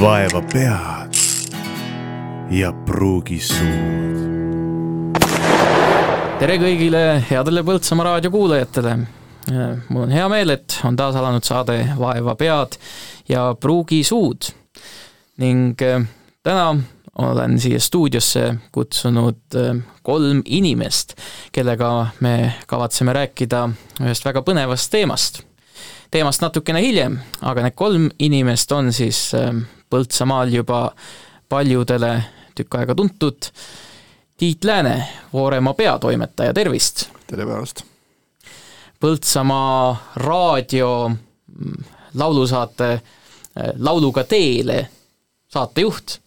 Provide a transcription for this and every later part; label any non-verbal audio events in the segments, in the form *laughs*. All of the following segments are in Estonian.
vaeva pead ja pruugi suud. tere kõigile headele Põltsamaa raadio kuulajatele. mul on hea meel, et on taas alanud saade Vaeva pead ja pruugi suud ning äh, täna olen siia stuudiosse kutsunud äh, kolm inimest, kellega me kavatseme rääkida ühest väga põnevast teemast. teemast natukene hiljem, aga need kolm inimest on siis äh, Põltsamaal juba paljudele tükk aega tuntud Tiit Lääne, Vooremaa peatoimetaja, tervist! tere päevast! Põltsamaa raadio mm, laulusaate Lauluga teele saatejuht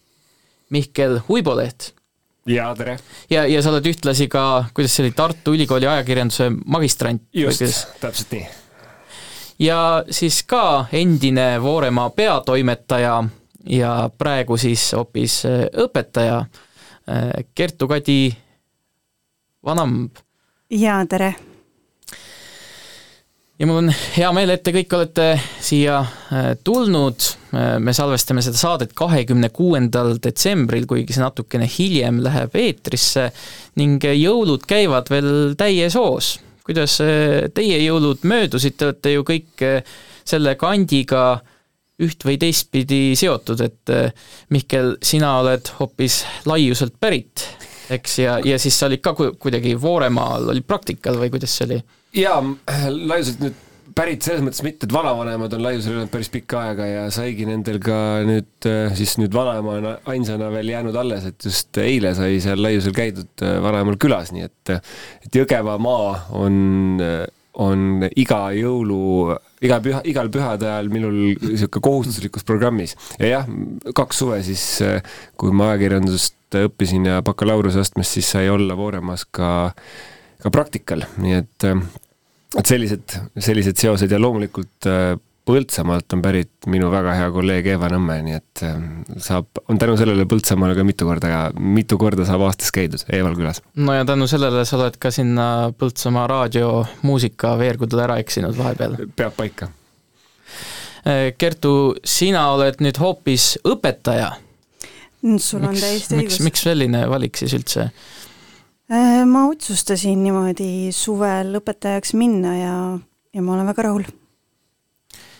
Mihkel Uiboleht. jaa, tere! ja, ja sa oled ühtlasi ka, kuidas see oli, Tartu Ülikooli ajakirjanduse magistrant? just, täpselt nii. ja siis ka endine Vooremaa peatoimetaja ja praegu siis hoopis äh, õpetaja äh, Kertu-Kadi Vanamb. jaa, tere! ja mul on hea meel, et te kõik olete siia äh, tulnud, äh, me salvestame seda saadet kahekümne kuuendal detsembril, kuigi see natukene hiljem läheb eetrisse ning jõulud käivad veel täies hoos. kuidas äh, teie jõulud möödusid, te olete ju kõik selle kandiga üht või teistpidi seotud, et Mihkel, sina oled hoopis laiuselt pärit, eks, ja, ja siis sa olid ka kuidagi Vooremaal, olid praktikal või kuidas see oli? jaa, laiuselt nüüd pärit selles mõttes mitte, et vanavanemad on laiusel elanud päris pikka aega ja saigi nendel ka nüüd siis nüüd vanaemana ainsana veel jäänud alles, et just eile sai seal laiusel käidud vanaemal külas, nii et et Jõgevamaa on, on iga jõulu, iga püha, igal pühade ajal minul niisugune kohustuslikus programmis. ja jah, kaks suve siis, kui ma ajakirjandust õppisin ja bakalaureuseastmes, siis sai olla Vooremaas ka ka praktikal, nii et, et sellised, sellised seosed ja loomulikult Põltsamaalt on pärit minu väga hea kolleeg Eva Nõmme, nii et äh, saab, on tänu sellele Põltsamaale ka mitu korda, mitu korda saab aastas käidud Eeval külas. no ja tänu sellele sa oled ka sinna Põltsamaa raadiomuusika veergudele ära eksinud vahepeal. peab paika. Äh, Kertu, sina oled nüüd hoopis õpetaja. sul on täiesti õigus. miks selline valik siis üldse? Äh, ma otsustasin niimoodi suvel õpetajaks minna ja, ja ma olen väga rahul.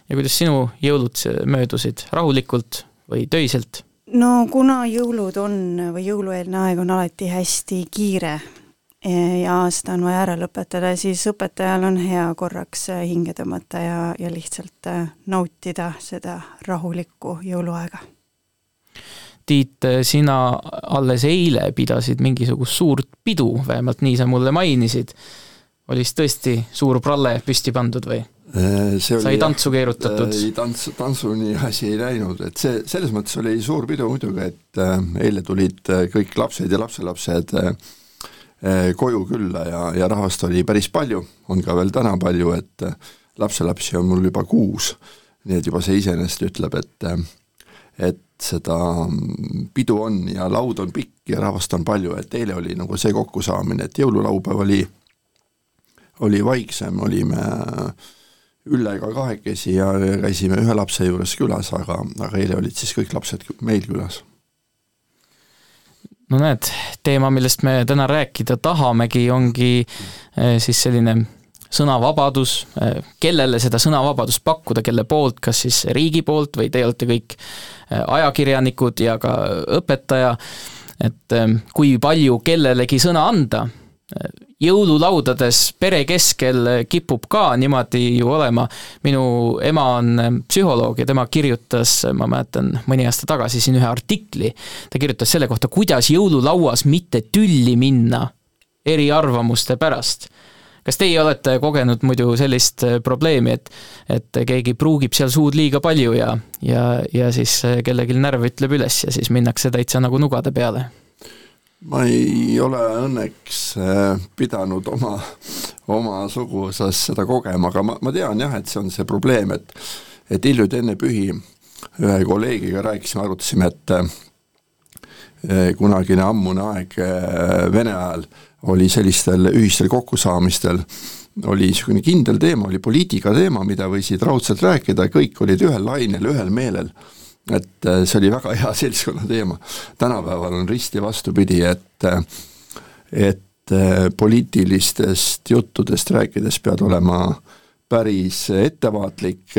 Ja kuidas sinu jõulud möödusid, rahulikult või töiselt? no kuna jõulud on või jõulueelne aeg on alati hästi kiire e, ja aasta on vaja ära lõpetada, siis õpetajal on hea korraks hinge tõmmata ja, ja lihtsalt äh, nautida seda rahulikku jõuluaega Tiit, sina alles eile pidasid mingisugust suurt pidu, vähemalt nii sa mulle mainisid. oli siis tõesti suur pralle püsti pandud või? Äh, see oli sai tantsu keerutatud? ei, tants, tantsuni asi ei läinud, et see, selles mõttes oli suur pidu muidugi, et äh, eile tulid äh, kõik lapsed ja lapselapsed äh, äh, koju külla ja, ja rahvast oli päris palju, on ka veel täna palju, et äh, lapselapsi on mul juba kuus, nii et juba see iseenesest ütleb, et äh, et seda pidu on ja laud on pikk ja rahvast on palju, et eile oli nagu see kokkusaamine, et jõululaupäev oli, oli vaiksem, olime Üllega kahekesi ja käisime ühe lapse juures külas, aga, aga eile olid siis kõik lapsed meil külas. no näed, teema, millest me täna rääkida tahamegi, ongi eh, siis selline sõnavabadus, eh, kellele seda sõnavabadust pakkuda, kelle poolt, kas siis riigi poolt või te olete kõik eh, ajakirjanikud ja ka õpetaja, et kui palju kellelegi sõna anda, jõululaudades pere keskel kipub ka niimoodi ju olema, minu ema on psühholoog ja tema kirjutas, ma mäletan, mõni aasta tagasi siin ühe artikli, ta kirjutas selle kohta, kuidas jõululauas mitte tülli minna eriarvamuste pärast. Kas teie olete kogenud muidu sellist probleemi, et et keegi pruugib seal suud liiga palju ja, ja, ja siis kellelgi närv ütleb üles ja siis minnakse täitsa nagu nugade peale? Ma ei ole õnneks äh, pidanud oma, oma suguvõsas seda kogema, aga ma, ma tean jah, et see on see probleem, et et hiljuti enne pühi ühe kolleegiga rääkisime, arutasime, et kunagine ammune aeg Vene ajal oli sellistel ühistel kokkusaamistel, oli niisugune kindel teema, oli poliitika teema, mida võisid raudselt rääkida, kõik olid ühel lainel, ühel meelel. Et äh, see oli väga hea *laughs* seltskonna teema. tänapäeval on risti vastupidi, et äh, et äh, poliitilistest juttudest rääkides pead olema päris ettevaatlik,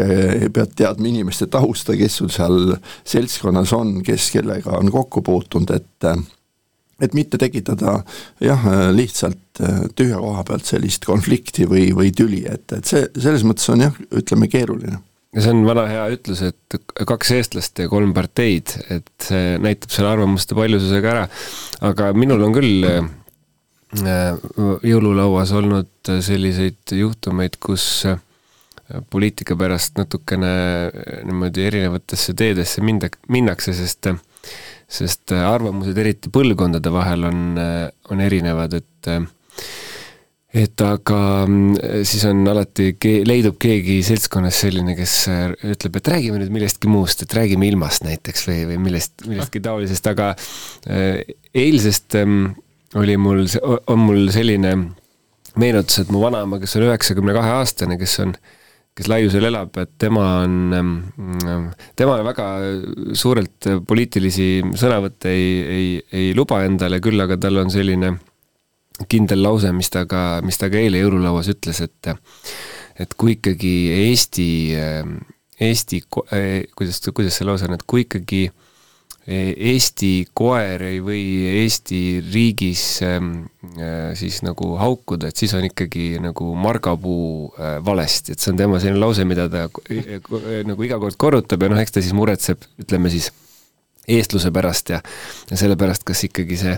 pead teadma inimeste tausta, kes sul seal seltskonnas on, kes kellega on kokku puutunud, et et mitte tekitada jah, lihtsalt tühja koha pealt sellist konflikti või, või tüli, et, et see, selles mõttes on jah, ütleme keeruline see on vana hea ütlus, et kaks eestlast ja kolm parteid, et see näitab selle arvamuste paljususega ära. aga minul on küll äh, jõululauas olnud selliseid juhtumeid, kus äh, poliitika pärast natukene niimoodi erinevatesse teedesse minda, minnakse, sest sest arvamused, eriti põlvkondade vahel, on, on erinevad, et et aga mm, siis on alati, leidub keegi seltskonnas selline, kes äh, ütleb, et räägime nüüd millestki muust, et räägime ilmast näiteks või, või millest, millestki taolisest, aga äh, eilsest ähm, oli mul, on mul selline meenutus, et mu vanaema, kes on üheksakümne kahe aastane, kes on, kes Laiusel elab, et tema on, ähm, tema väga suurelt poliitilisi sõnavõtte ei, ei, ei luba endale, küll aga tal on selline kindel lause, mis ta ka, mis ta ka eile jõululauas ütles, et et kui ikkagi Eesti, Eesti, kuidas, kuidas see lause on, et kui ikkagi Eesti koer ei või Eesti riigis siis nagu haukuda, et siis on ikkagi nagu margapuu valesti, et see on tema selline lause, mida ta nagu iga kord korrutab ja noh, eks ta siis muretseb, ütleme siis eestluse pärast ja, ja sellepärast, kas ikkagi see,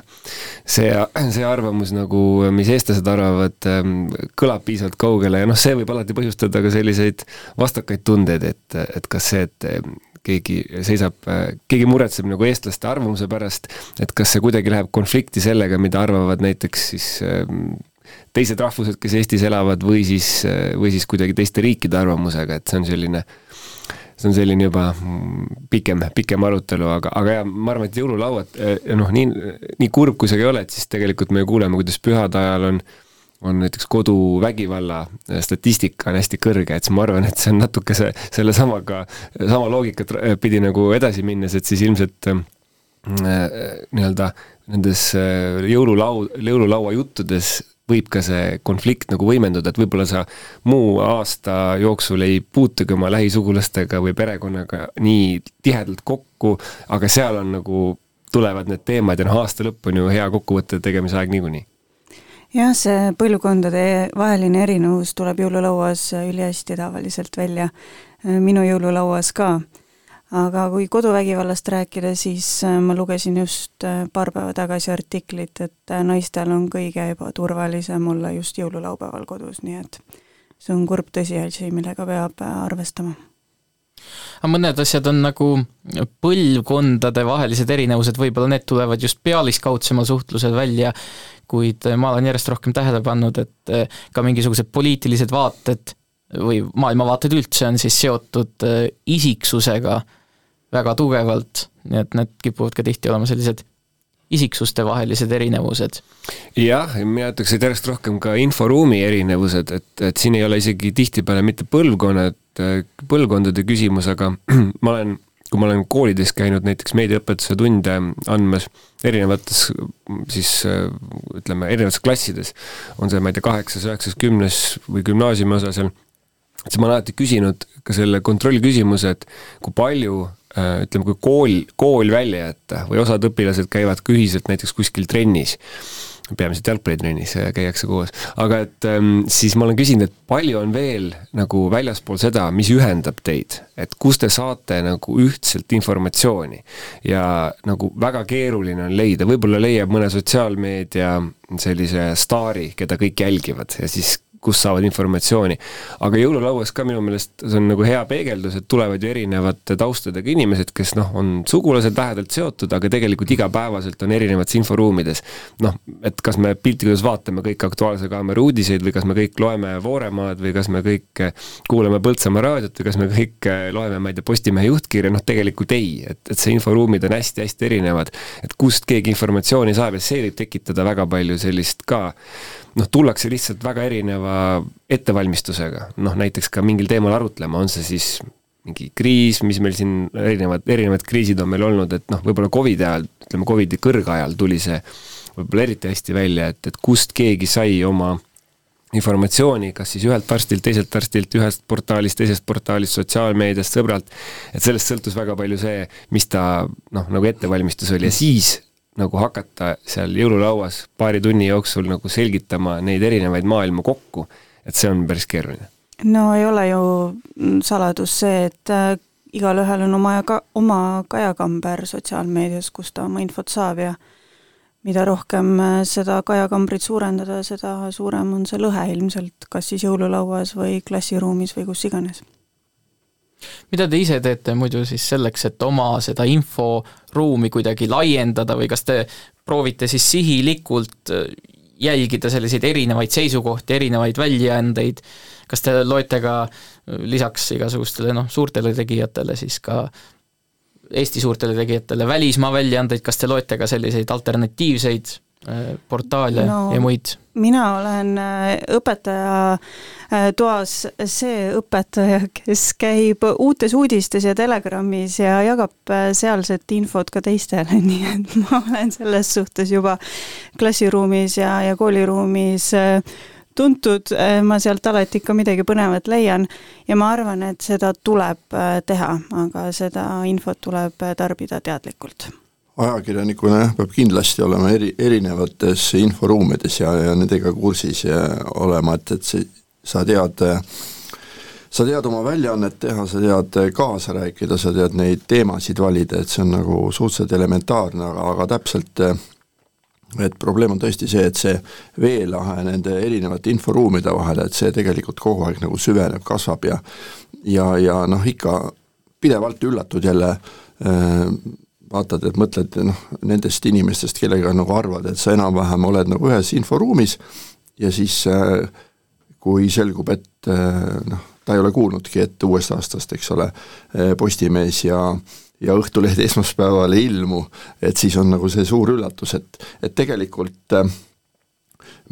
see, see arvamus nagu, mis eestlased arvavad, ähm, kõlab piisavalt kaugele ja noh, see võib alati põhjustada ka selliseid vastakaid tundeid, et, et kas see, et ähm, keegi seisab, keegi muretseb nagu eestlaste arvamuse pärast, et kas see kuidagi läheb konflikti sellega, mida arvavad näiteks siis ähm, teised rahvused, kes Eestis elavad, või siis, või siis kuidagi teiste riikide arvamusega, et see on selline äh, see on selline juba pikem, pikem arutelu, aga, aga jaa, ma arvan, et jõululauad, eh, noh, nii, nii kurb kui see ka ei ole, et siis tegelikult me kuuleme, kuidas pühade ajal on on näiteks koduvägivalla eh, statistika on hästi kõrge, et siis ma arvan, et see on natuke see, sellesamaga, sama loogikat pidi nagu edasi minnes, et siis ilmselt äh, nii-öelda nendes jõululau, jõululaua juttudes võib ka see konflikt nagu võimenduda, et võib-olla sa muu aasta jooksul ei puutugi oma lähisugulastega või perekonnaga nii tihedalt kokku, aga seal on nagu, tulevad need teemad ja noh, aasta lõpp on ju hea kokkuvõtte tegemise aeg niikuinii. Jah, see põlvkondade vaheline erinevus tuleb jõululauas ülihästi tavaliselt välja, minu jõululauas ka aga kui koduvägivallast rääkida, siis äh, ma lugesin just äh, paar päeva tagasi artiklit, et äh, naistel on kõige ebaturvalisem olla just jõululaupäeval kodus, nii et see on kurb tõsiasi, millega peab arvestama. aga mõned asjad on nagu põlvkondade vahelised erinevused, võib-olla need tulevad just pealiskaudsemal suhtlusel välja, kuid ma olen järjest rohkem tähele pannud, et ka mingisugused poliitilised vaated või maailmavaated üldse on siis seotud isiksusega väga tugevalt, nii et need kipuvad ka tihti olema sellised isiksuste vahelised erinevused. jah, mina ütleks, et järjest rohkem ka inforuumi erinevused, et, et siin ei ole isegi tihtipeale mitte põlvkonnad, põlvkondade küsimus, aga *clears throat* ma olen, kui ma olen koolides käinud näiteks meediaõpetuse tunde andmas erinevates siis ütleme, erinevates klassides, on see, ma ei tea, kaheksas, üheksas, kümnes või gümnaasiumi osa seal, siis ma olen alati küsinud ka selle kontrollküsimuse, et kui palju ütleme, kui kool, kool välja jätta või osad õpilased käivad ka ühiselt näiteks kuskil trennis, peamiselt jalgpallitrennis äh, käiakse koos, aga et ähm, siis ma olen küsinud, et palju on veel nagu väljaspool seda, mis ühendab teid, et kust te saate nagu ühtselt informatsiooni? Ja nagu väga keeruline on leida, võib-olla leiab mõne sotsiaalmeedia sellise staari, keda kõik jälgivad ja siis kust saavad informatsiooni. aga jõululauas ka minu meelest see on nagu hea peegeldus, et tulevad ju erinevate taustadega inimesed, kes noh, on sugulased lähedalt seotud, aga tegelikult igapäevaselt on erinevates inforuumides. noh, et kas me piltlikult vaatame kõik Aktuaalse Kaamera uudiseid või kas me kõik loeme Vooremaad või kas me kõik kuulame Põltsamaa raadiot või kas me kõik loeme, ma ei tea, Postimehe juhtkirja, noh tegelikult ei, et, et see inforuumid on hästi-hästi erinevad. et kust keegi informatsiooni saab ja see võib tekitada väga palju sellist ka noh, tullakse lihtsalt väga erineva ettevalmistusega, noh näiteks ka mingil teemal arutlema, on see siis mingi kriis, mis meil siin erinevad, erinevad kriisid on meil olnud, et noh, võib-olla Covidi ajal, ütleme Covidi kõrgajal tuli see võib-olla eriti hästi välja, et, et kust keegi sai oma informatsiooni, kas siis ühelt arstilt, teiselt arstilt, ühest portaalist, teisest portaalist, sotsiaalmeediast, sõbralt, et sellest sõltus väga palju see, mis ta noh, nagu ettevalmistus oli. Ja siis nagu hakata seal jõululauas paari tunni jooksul nagu selgitama neid erinevaid maailma kokku, et see on päris keeruline. no ei ole ju saladus see, et äh, igalühel on oma, oma kajakamber sotsiaalmeedias, kust ta oma infot saab ja mida rohkem äh, seda kajakambrit suurendada, seda suurem on see lõhe ilmselt, kas siis jõululauas või klassiruumis või kus iganes. Mida te ise teete muidu siis selleks, et oma seda inforuumi kuidagi laiendada või kas te proovite siis sihilikult äh, jälgida selliseid erinevaid seisukohti, erinevaid väljaandeid, kas te loete ka äh, lisaks igasugustele noh, suurtele tegijatele siis ka Eesti suurtele tegijatele välismaa väljaandeid, kas te loete ka selliseid alternatiivseid portaale no, ja muid? mina olen äh, õpetaja äh, toas see õpetaja, kes käib uutes uudistes ja Telegramis ja jagab sealset infot ka teistele, *laughs* nii et ma olen selles suhtes juba klassiruumis ja, ja kooliruumis tuntud, äh, ma sealt alati ikka midagi põnevat leian ja ma arvan, et seda tuleb äh, teha, aga seda infot tuleb äh, tarbida teadlikult ajakirjanikuna jah, peab kindlasti olema eri, erinevates inforuumides ja, ja nendega kursis ja olema, et, et see, sa tead, sa tead oma väljaannet teha, sa tead kaasa rääkida, sa tead neid teemasid valida, et see on nagu suhteliselt elementaarne, aga, aga täpselt et probleem on tõesti see, et see veelahe nende erinevate inforuumide vahel, et see tegelikult kogu aeg nagu süveneb, kasvab ja ja, ja noh, ikka pidevalt üllatud jälle äh, vaatad, et mõtled noh, nendest inimestest, kellega nagu arvad, et sa enam-vähem oled nagu ühes inforuumis ja siis äh, kui selgub, et äh, noh, ta ei ole kuulnudki, et uuest aastast, eks ole, äh, Postimees ja ja Õhtuleht esmaspäeval ei ilmu, et siis on nagu see suur üllatus, et, et tegelikult äh,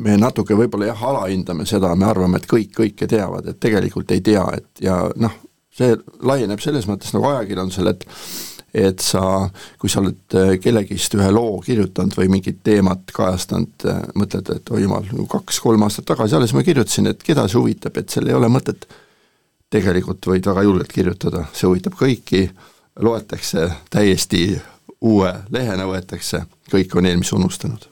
me natuke võib-olla jah, alahindame seda, me arvame, et kõik kõike teavad, et tegelikult ei tea, et ja noh, see laieneb selles mõttes nagu ajakirjandusele, et et sa, kui sa oled äh, kellegist ühe loo kirjutanud või mingit teemat kajastanud, äh, mõtled, et oi jumal, kaks-kolm aastat tagasi alles ma kirjutasin, et keda see huvitab, et seal ei ole mõtet, tegelikult võid väga julgelt kirjutada, see huvitab kõiki, loetakse täiesti uue lehena võetakse, kõik on eelmise unustanud.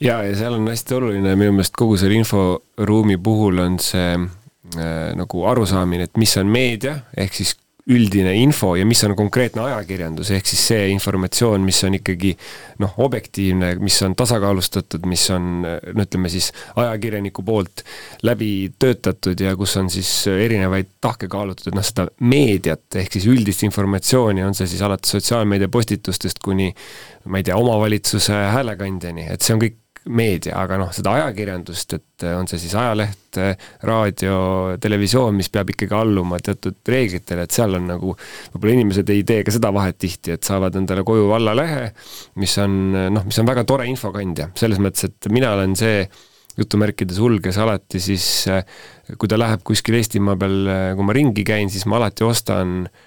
jaa, ja seal on hästi oluline minu meelest kogu selle inforuumi puhul on see äh, nagu arusaamine, et mis on meedia, ehk siis üldine info ja mis on konkreetne ajakirjandus, ehk siis see informatsioon, mis on ikkagi noh, objektiivne, mis on tasakaalustatud, mis on no ütleme siis ajakirjaniku poolt läbi töötatud ja kus on siis erinevaid tahke kaalutud, et noh, seda meediat ehk siis üldist informatsiooni, on see siis alates sotsiaalmeedia postitustest kuni ma ei tea, omavalitsuse häälekandjani, et see on kõik meedia, aga noh, seda ajakirjandust, et on see siis ajaleht, raadio, televisioon, mis peab ikkagi alluma teatud reeglitele, et seal on nagu, võib-olla inimesed ei tee ka seda vahet tihti, et saavad endale koju vallalehe, mis on noh, mis on väga tore infokandja, selles mõttes, et mina olen see jutumärkides hull, kes alati siis, kui ta läheb kuskil Eestimaa peal, kui ma ringi käin, siis ma alati ostan äh,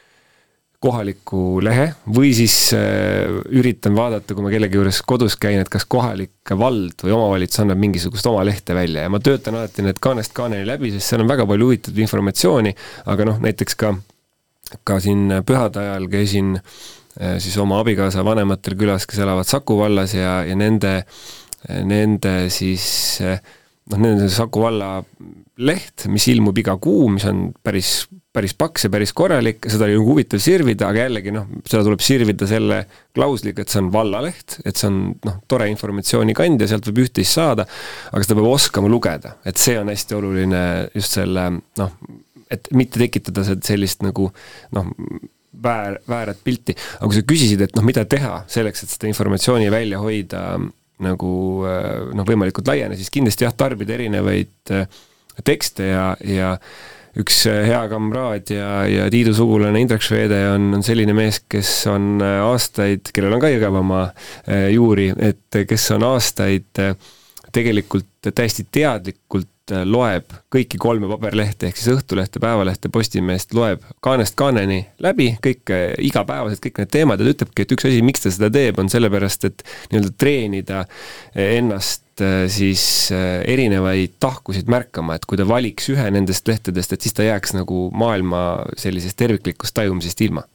kohaliku lehe või siis äh, üritan vaadata, kui ma kellegi juures kodus käin, et kas kohalik vald või omavalitsus annab mingisugust oma lehte välja. Ja ma töötan alati need kaanest kaaneni läbi, sest seal on väga palju huvitavat informatsiooni, aga noh, näiteks ka, ka siin pühade ajal käisin äh, siis oma abikaasa vanematel külas, kes elavad Saku vallas ja, ja nende, nende siis äh, noh, nende Saku valla leht, mis ilmub iga kuu, mis on päris päris paks ja päris korralik, seda oli nagu huvitav sirvida, aga jällegi noh, seda tuleb sirvida selle klausliga, et see on vallaleht, et see on noh, tore informatsiooni kandja, sealt võib üht-teist saada, aga seda peab oskama lugeda, et see on hästi oluline just selle noh, et mitte tekitada sellist nagu noh, väär, väärat pilti, aga kui sa küsisid, et noh, mida teha selleks, et seda informatsiooni välja hoida nagu noh, võimalikult laiene, siis kindlasti jah, tarbida erinevaid tekste ja, ja üks äh, hea kamraad ja, ja Tiidu sugulane Indrek Švede on, on selline mees, kes on äh, aastaid, kellel on ka Jõgevamaa äh, juuri, et kes on aastaid tegelikult täiesti teadlikult loeb kõiki kolme paberlehte, ehk siis Õhtulehte, Päevalehte, Postimeest, loeb kaanest kaaneni läbi kõik igapäevased, kõik need teemad ja ta ütlebki, et üks asi, miks ta seda teeb, on sellepärast, et nii-öelda treenida ennast siis erinevaid tahkusid märkama, et kui ta valiks ühe nendest lehtedest, et siis ta jääks nagu maailma sellisest terviklikust tajumisest ilma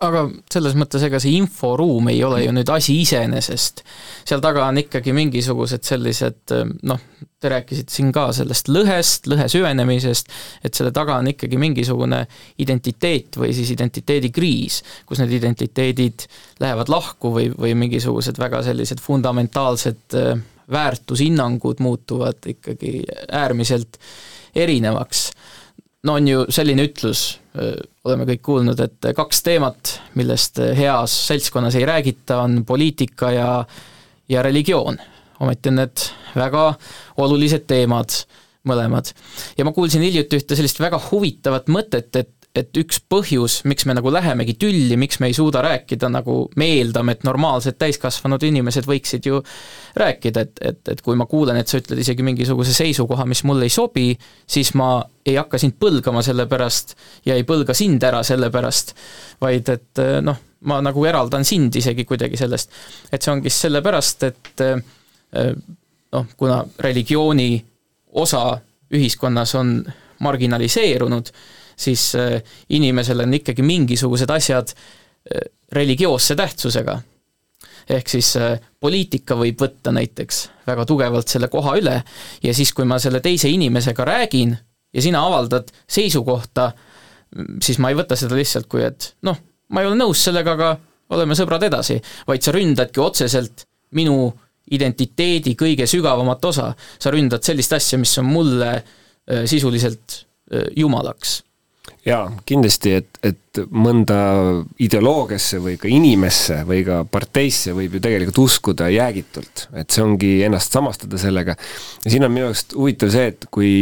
aga selles mõttes, ega see inforuum ei ole ju nüüd asi iseenesest. seal taga on ikkagi mingisugused sellised noh, te rääkisite siin ka sellest lõhest, lõhe süvenemisest, et selle taga on ikkagi mingisugune identiteet või siis identiteedikriis, kus need identiteedid lähevad lahku või, või mingisugused väga sellised fundamentaalsed väärtushinnangud muutuvad ikkagi äärmiselt erinevaks no on ju selline ütlus, oleme kõik kuulnud, et kaks teemat, millest heas seltskonnas ei räägita, on poliitika ja, ja religioon. ometi on need väga olulised teemad mõlemad. ja ma kuulsin hiljuti ühte sellist väga huvitavat mõtet, et et üks põhjus, miks me nagu lähemegi tülli, miks me ei suuda rääkida, nagu me eeldame, et normaalsed täiskasvanud inimesed võiksid ju rääkida, et, et, et kui ma kuulen, et sa ütled isegi mingisuguse seisukoha, mis mulle ei sobi, siis ma ei hakka sind põlgama selle pärast ja ei põlga sind ära selle pärast, vaid et noh, ma nagu eraldan sind isegi kuidagi sellest. et see ongi sellepärast, et noh, kuna religiooni osa ühiskonnas on marginaliseerunud, siis äh, inimesel on ikkagi mingisugused asjad äh, religioosse tähtsusega. ehk siis äh, poliitika võib võtta näiteks väga tugevalt selle koha üle ja siis, kui ma selle teise inimesega räägin ja sina avaldad seisukohta, siis ma ei võta seda lihtsalt kui, et noh, ma ei ole nõus sellega, aga oleme sõbrad edasi, vaid sa ründadki otseselt minu identiteedi kõige sügavamat osa. sa ründad sellist asja, mis on mulle sisuliselt jumalaks jaa, kindlasti, et, et mõnda ideoloogiasse või ka inimesse või ka parteisse võib ju tegelikult uskuda jäägitult, et see ongi ennast samastada sellega. ja siin on minu arust huvitav see, et kui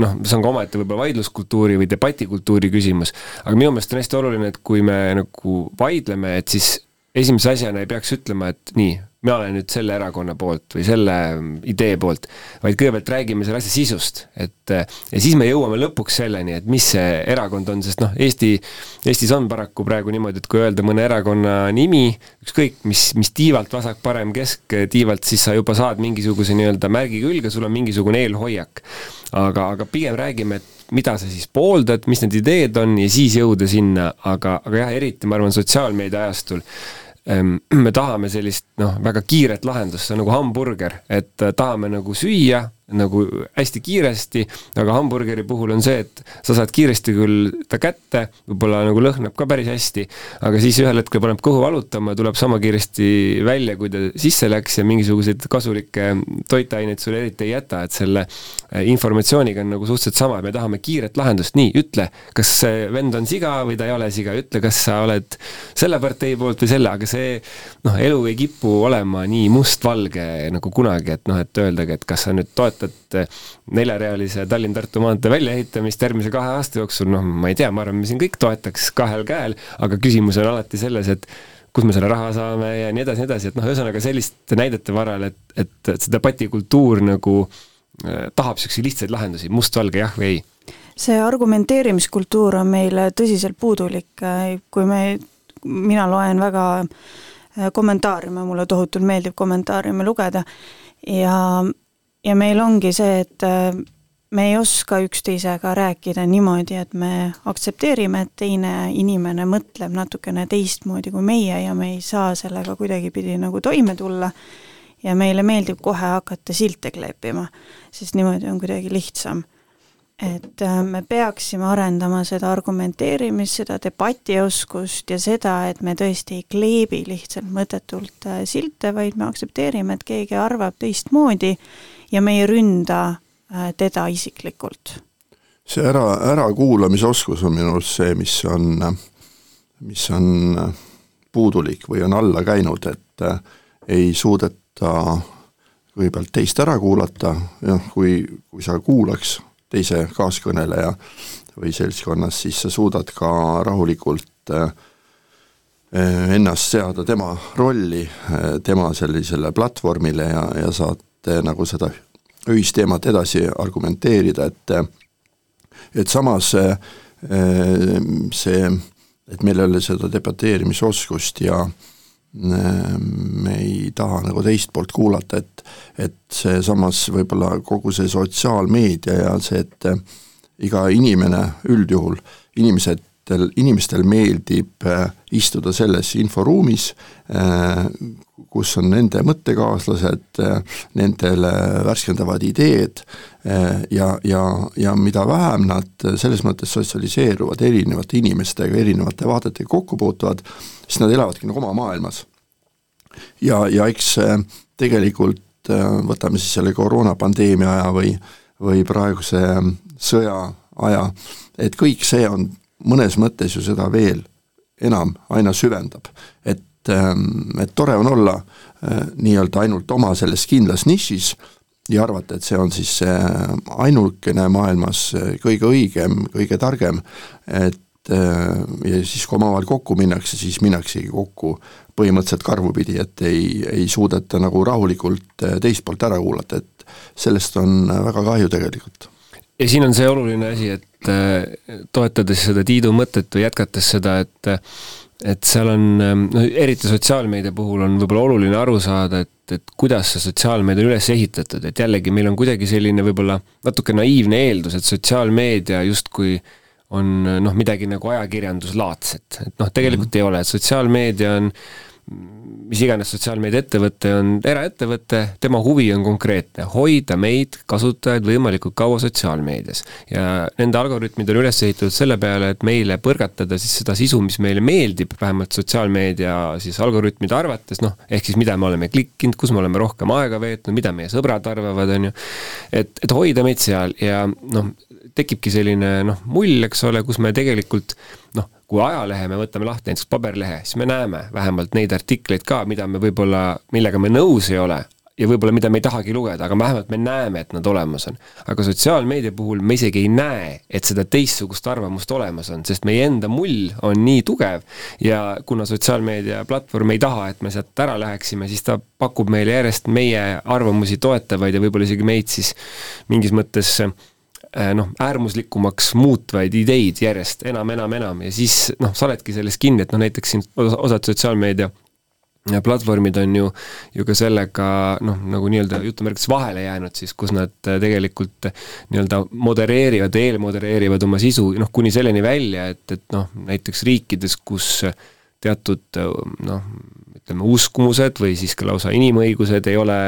noh, see on ka omaette võib-olla vaidluskultuuri või debatikultuuri küsimus, aga minu meelest on hästi oluline, et kui me nagu vaidleme, et siis esimese asjana ei peaks ütlema, et nii, mina olen nüüd selle erakonna poolt või selle idee poolt, vaid kõigepealt räägime selle asja sisust, et ja siis me jõuame lõpuks selleni, et mis see erakond on, sest noh, Eesti, Eestis on paraku praegu niimoodi, et kui öelda mõne erakonna nimi, ükskõik mis, mis tiivalt vasak, parem, kesk tiivalt, siis sa juba saad mingisuguse nii-öelda märgi külge, sul on mingisugune eelhoiak. aga, aga pigem räägime, et mida sa siis pooldad, mis need ideed on ja siis jõuda sinna, aga, aga jah, eriti ma arvan, sotsiaalmeedia ajastul *clears throat* me tahame sellist noh, väga kiiret lahendust, see on nagu hamburger, et äh, tahame nagu süüa nagu hästi kiiresti, aga hamburgeri puhul on see, et sa saad kiiresti küll ta kätte, võib-olla nagu lõhnab ka päris hästi, aga siis ühel hetkel paneb kõhu valutama ja tuleb sama kiiresti välja, kui ta sisse läks ja mingisuguseid kasulikke toitaineid sulle eriti ei jäta, et selle äh, informatsiooniga on nagu suhteliselt sama, et me tahame kiiret lahendust, nii, ütle, kas see vend on siga või ta ei ole siga, ütle, kas sa oled selle partei poolt või selle, aga see noh, elu ei kipu olema nii mustvalge nagu kunagi, et noh, et öeldagi, et kas sa nüüd toetad toetad eh, neljarealise Tallinn-Tartu maantee väljaehitamist järgmise kahe aasta jooksul, noh, ma ei tea, ma arvan, me siin kõik toetaks kahel käel, aga küsimus on alati selles, et kust me selle raha saame ja nii edasi, nii edasi, et noh, ühesõnaga selliste näidete varal, et, et, et see debatikultuur nagu äh, tahab niisuguseid lihtsaid lahendusi, mustvalge jah või ei. See argumenteerimiskultuur on meil tõsiselt puudulik, kui me, mina loen väga kommentaariume, mulle tohutult meeldib kommentaariume lugeda ja ja meil ongi see, et äh, me ei oska üksteisega rääkida niimoodi, et me aktsepteerime, et teine inimene mõtleb natukene teistmoodi kui meie ja me ei saa sellega kuidagipidi nagu toime tulla ja meile meeldib kohe hakata silte kleepima, sest niimoodi on kuidagi lihtsam. et äh, me peaksime arendama seda argumenteerimist, seda debatioskust ja seda, et me tõesti ei kleebi lihtsalt mõttetult äh, silte, vaid me aktsepteerime, et keegi arvab teistmoodi ja me ei ründa äh, teda isiklikult. see ära, ärakuulamisoskus on minu arust see, mis on, mis on puudulik või on alla käinud, et äh, ei suudeta kõigepealt teist ära kuulata, jah, kui, kui sa kuulaks teise kaaskõneleja või seltskonnas, siis sa suudad ka rahulikult äh, ennast seada tema rolli, tema sellisele platvormile ja, ja saad nagu seda ühisteemat edasi argumenteerida, et et samas see, et meil ei ole seda debateerimisoskust ja me ei taha nagu teist poolt kuulata, et et seesamas võib-olla kogu see sotsiaalmeedia ja see, et iga inimene üldjuhul, inimesed inimestel, inimestel meeldib äh, istuda selles inforuumis, äh, kus on nende mõttekaaslased, äh, nendele värskendavad ideed ja, ja, ja mida vähem nad selles mõttes sotsialiseeruvad erinevate inimestega, erinevate vaadetega kokku puutuvad, siis nad elavadki nagu oma maailmas. ja, ja eks tegelikult võtame siis selle koroonapandeemia aja või, või praeguse sõja aja, et kõik see on mõnes mõttes ju seda veel enam aina süvendab. et, ähm, et tore on olla äh, nii-öelda ainult oma selles kindlas nišis ja arvata, et see on siis see ainukene maailmas äh, kõige õigem, kõige targem, et äh, ja siis, kui omavahel kokku minnakse, siis minnaksegi kokku põhimõtteliselt karvupidi, et ei, ei suudeta nagu rahulikult teist poolt ära kuulata, et sellest on väga kahju tegelikult. Ja siin on see oluline asi, et äh, toetades seda Tiidu mõtet või jätkates seda, et et seal on, no eriti sotsiaalmeedia puhul on võib-olla oluline aru saada, et, et kuidas see sotsiaalmeedia on üles ehitatud, et jällegi meil on kuidagi selline võib-olla natuke naiivne eeldus, et sotsiaalmeedia justkui on noh, midagi nagu ajakirjanduslaadset, et noh, tegelikult mm -hmm. ei ole, et sotsiaalmeedia on mis iganes sotsiaalmeediaettevõte on eraettevõte, tema huvi on konkreetne, hoida meid, kasutajaid, võimalikult kaua sotsiaalmeedias. ja nende algoritmid on üles ehitatud selle peale, et meile põrgatada siis seda sisu, mis meile meeldib, vähemalt sotsiaalmeedia siis algoritmide arvates, noh, ehk siis mida me oleme klikkinud, kus me oleme rohkem aega veetnud, mida meie sõbrad arvavad, on ju, et, et hoida meid seal ja noh, tekibki selline noh, mull, eks ole, kus me tegelikult noh, kui ajalehe me võtame lahti, näiteks paberlehe, siis me näeme vähemalt neid artikleid ka, mida me võib-olla, millega me nõus ei ole ja võib-olla mida me ei tahagi lugeda, aga vähemalt me näeme, et nad olemas on. aga sotsiaalmeedia puhul me isegi ei näe, et seda teistsugust arvamust olemas on, sest meie enda mull on nii tugev ja kuna sotsiaalmeedia platvorm ei taha, et me sealt ära läheksime, siis ta pakub meile järjest meie arvamusi toetavaid ja võib-olla isegi meid siis mingis mõttes Äh, noh, äärmuslikumaks muutvaid ideid järjest enam, enam, enam. Ja siis noh, sa oledki selles kinni, et noh, näiteks siin osad sotsiaalmeedia platvormid on ju, ju ka sellega noh, nagu nii-öelda jutumärkides vahele jäänud siis, kus nad äh, tegelikult nii-öelda modereerivad, eelmodereerivad oma sisu noh, kuni selleni välja, et, et noh, näiteks riikides, kus teatud noh, ütleme uskumused või siis ka lausa inimõigused ei ole,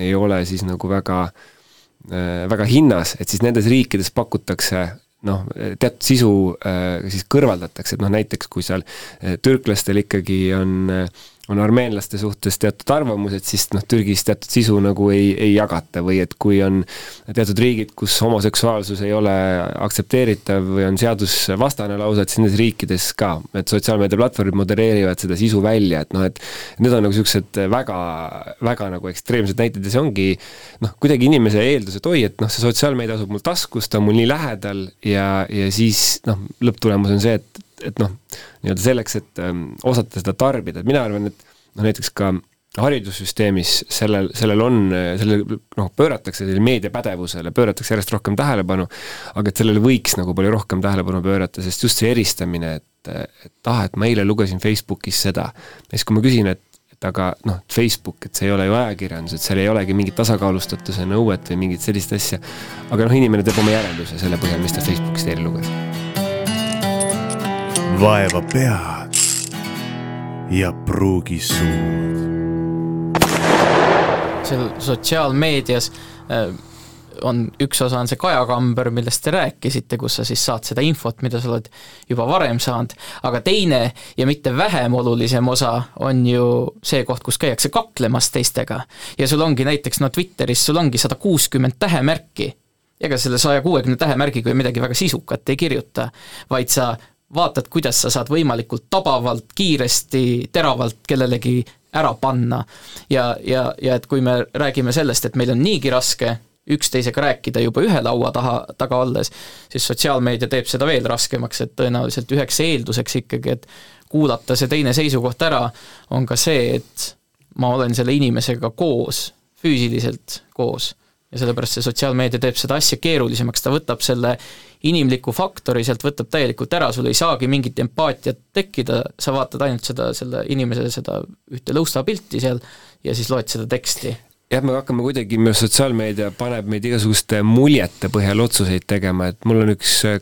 ei ole siis nagu väga äh, Äh, väga hinnas, et siis nendes riikides pakutakse noh, teatud sisu äh, siis kõrvaldatakse, et noh, näiteks kui seal äh, türklastel ikkagi on äh, on armeenlaste suhtes teatud arvamused, siis noh, Türgis teatud sisu nagu ei, ei jagata või et kui on teatud riigid, kus homoseksuaalsus ei ole aktsepteeritav või on seadusvastane lausa, et siis nendes riikides ka, et sotsiaalmeediaplatvormid modereerivad seda sisu välja, et noh, et need on nagu niisugused väga, väga nagu ekstreemsed näited ja see ongi noh, kuidagi inimese eeldus, et oi, et noh, see sotsiaalmeedia asub mul taskus, ta on mul nii lähedal ja, ja siis noh, lõpptulemus on see, et et noh, nii-öelda selleks, et ähm, osata seda tarbida, et mina arvan, et noh, näiteks ka haridussüsteemis sellel, sellel on, sellel noh, pööratakse sellele meediapädevusele, pööratakse järjest rohkem tähelepanu, aga et sellele võiks nagu palju rohkem tähelepanu pöörata, sest just see eristamine, et, et ah, et ma eile lugesin Facebookis seda, siis kui ma küsin, et et aga noh, Facebook, et see ei ole ju ajakirjandus, et seal ei olegi mingit tasakaalustatuse nõuet või mingit sellist asja, aga noh, inimene teeb oma järelduse selle põhjal, mis ta Facebookist eile luges vaeva pead ja pruugi suud. seal sotsiaalmeedias äh, on, üks osa on see kajakamber, millest te rääkisite, kus sa siis saad seda infot, mida sa oled juba varem saanud, aga teine ja mitte vähem olulisem osa on ju see koht, kus käiakse kaklemas teistega. ja sul ongi näiteks no Twitteris sul ongi sada kuuskümmend tähemärki, ega selle saja kuuekümne tähemärgiga ju midagi väga sisukat ei kirjuta, vaid sa vaatad, kuidas sa saad võimalikult tabavalt, kiiresti, teravalt kellelegi ära panna. ja, ja, ja et kui me räägime sellest, et meil on niigi raske üksteisega rääkida juba ühe laua taha, taga olles, siis sotsiaalmeedia teeb seda veel raskemaks, et tõenäoliselt üheks eelduseks ikkagi, et kuulata see teine seisukoht ära, on ka see, et ma olen selle inimesega koos, füüsiliselt koos ja sellepärast see sotsiaalmeedia teeb seda asja keerulisemaks, ta võtab selle inimliku faktori sealt võtab täielikult ära, sul ei saagi mingit empaatiat tekkida, sa vaatad ainult seda, selle inimese seda ühte lõustapilti seal ja siis loed seda teksti. Jah, me hakkame kuidagi, sotsiaalmeedia paneb meid igasuguste muljete põhjal otsuseid tegema, et mul on üks äh,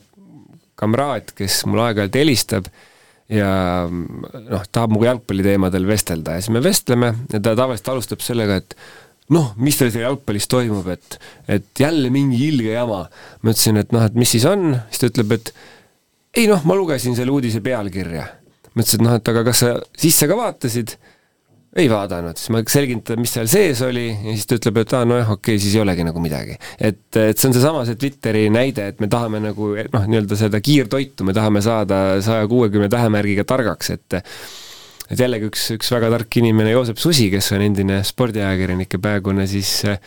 kamraad, kes mulle aeg-ajalt helistab ja noh, tahab minuga jalgpalliteemadel vestelda ja siis me vestleme ja ta tavaliselt alustab sellega, et noh, mis teil seal jalgpallis toimub, et, et jälle mingi ilge jama. ma ütlesin, et noh, et mis siis on, siis ta ütleb, et ei noh, ma lugesin selle uudise pealkirja. ma ütlesin, et noh, et aga kas sa sisse ka vaatasid? ei vaadanud, siis ma selgitan, mis seal sees oli ja siis ta ütleb, et aa, nojah, okei okay,, siis ei olegi nagu midagi. et, et see on seesama see Twitteri näide, et me tahame nagu noh, nii-öelda seda kiirtoitu, me tahame saada saja kuuekümne tähemärgiga targaks, et et jällegi üks, üks väga tark inimene, Joosep Susi, kes on endine spordiajakirjanik ja praegune siis äh,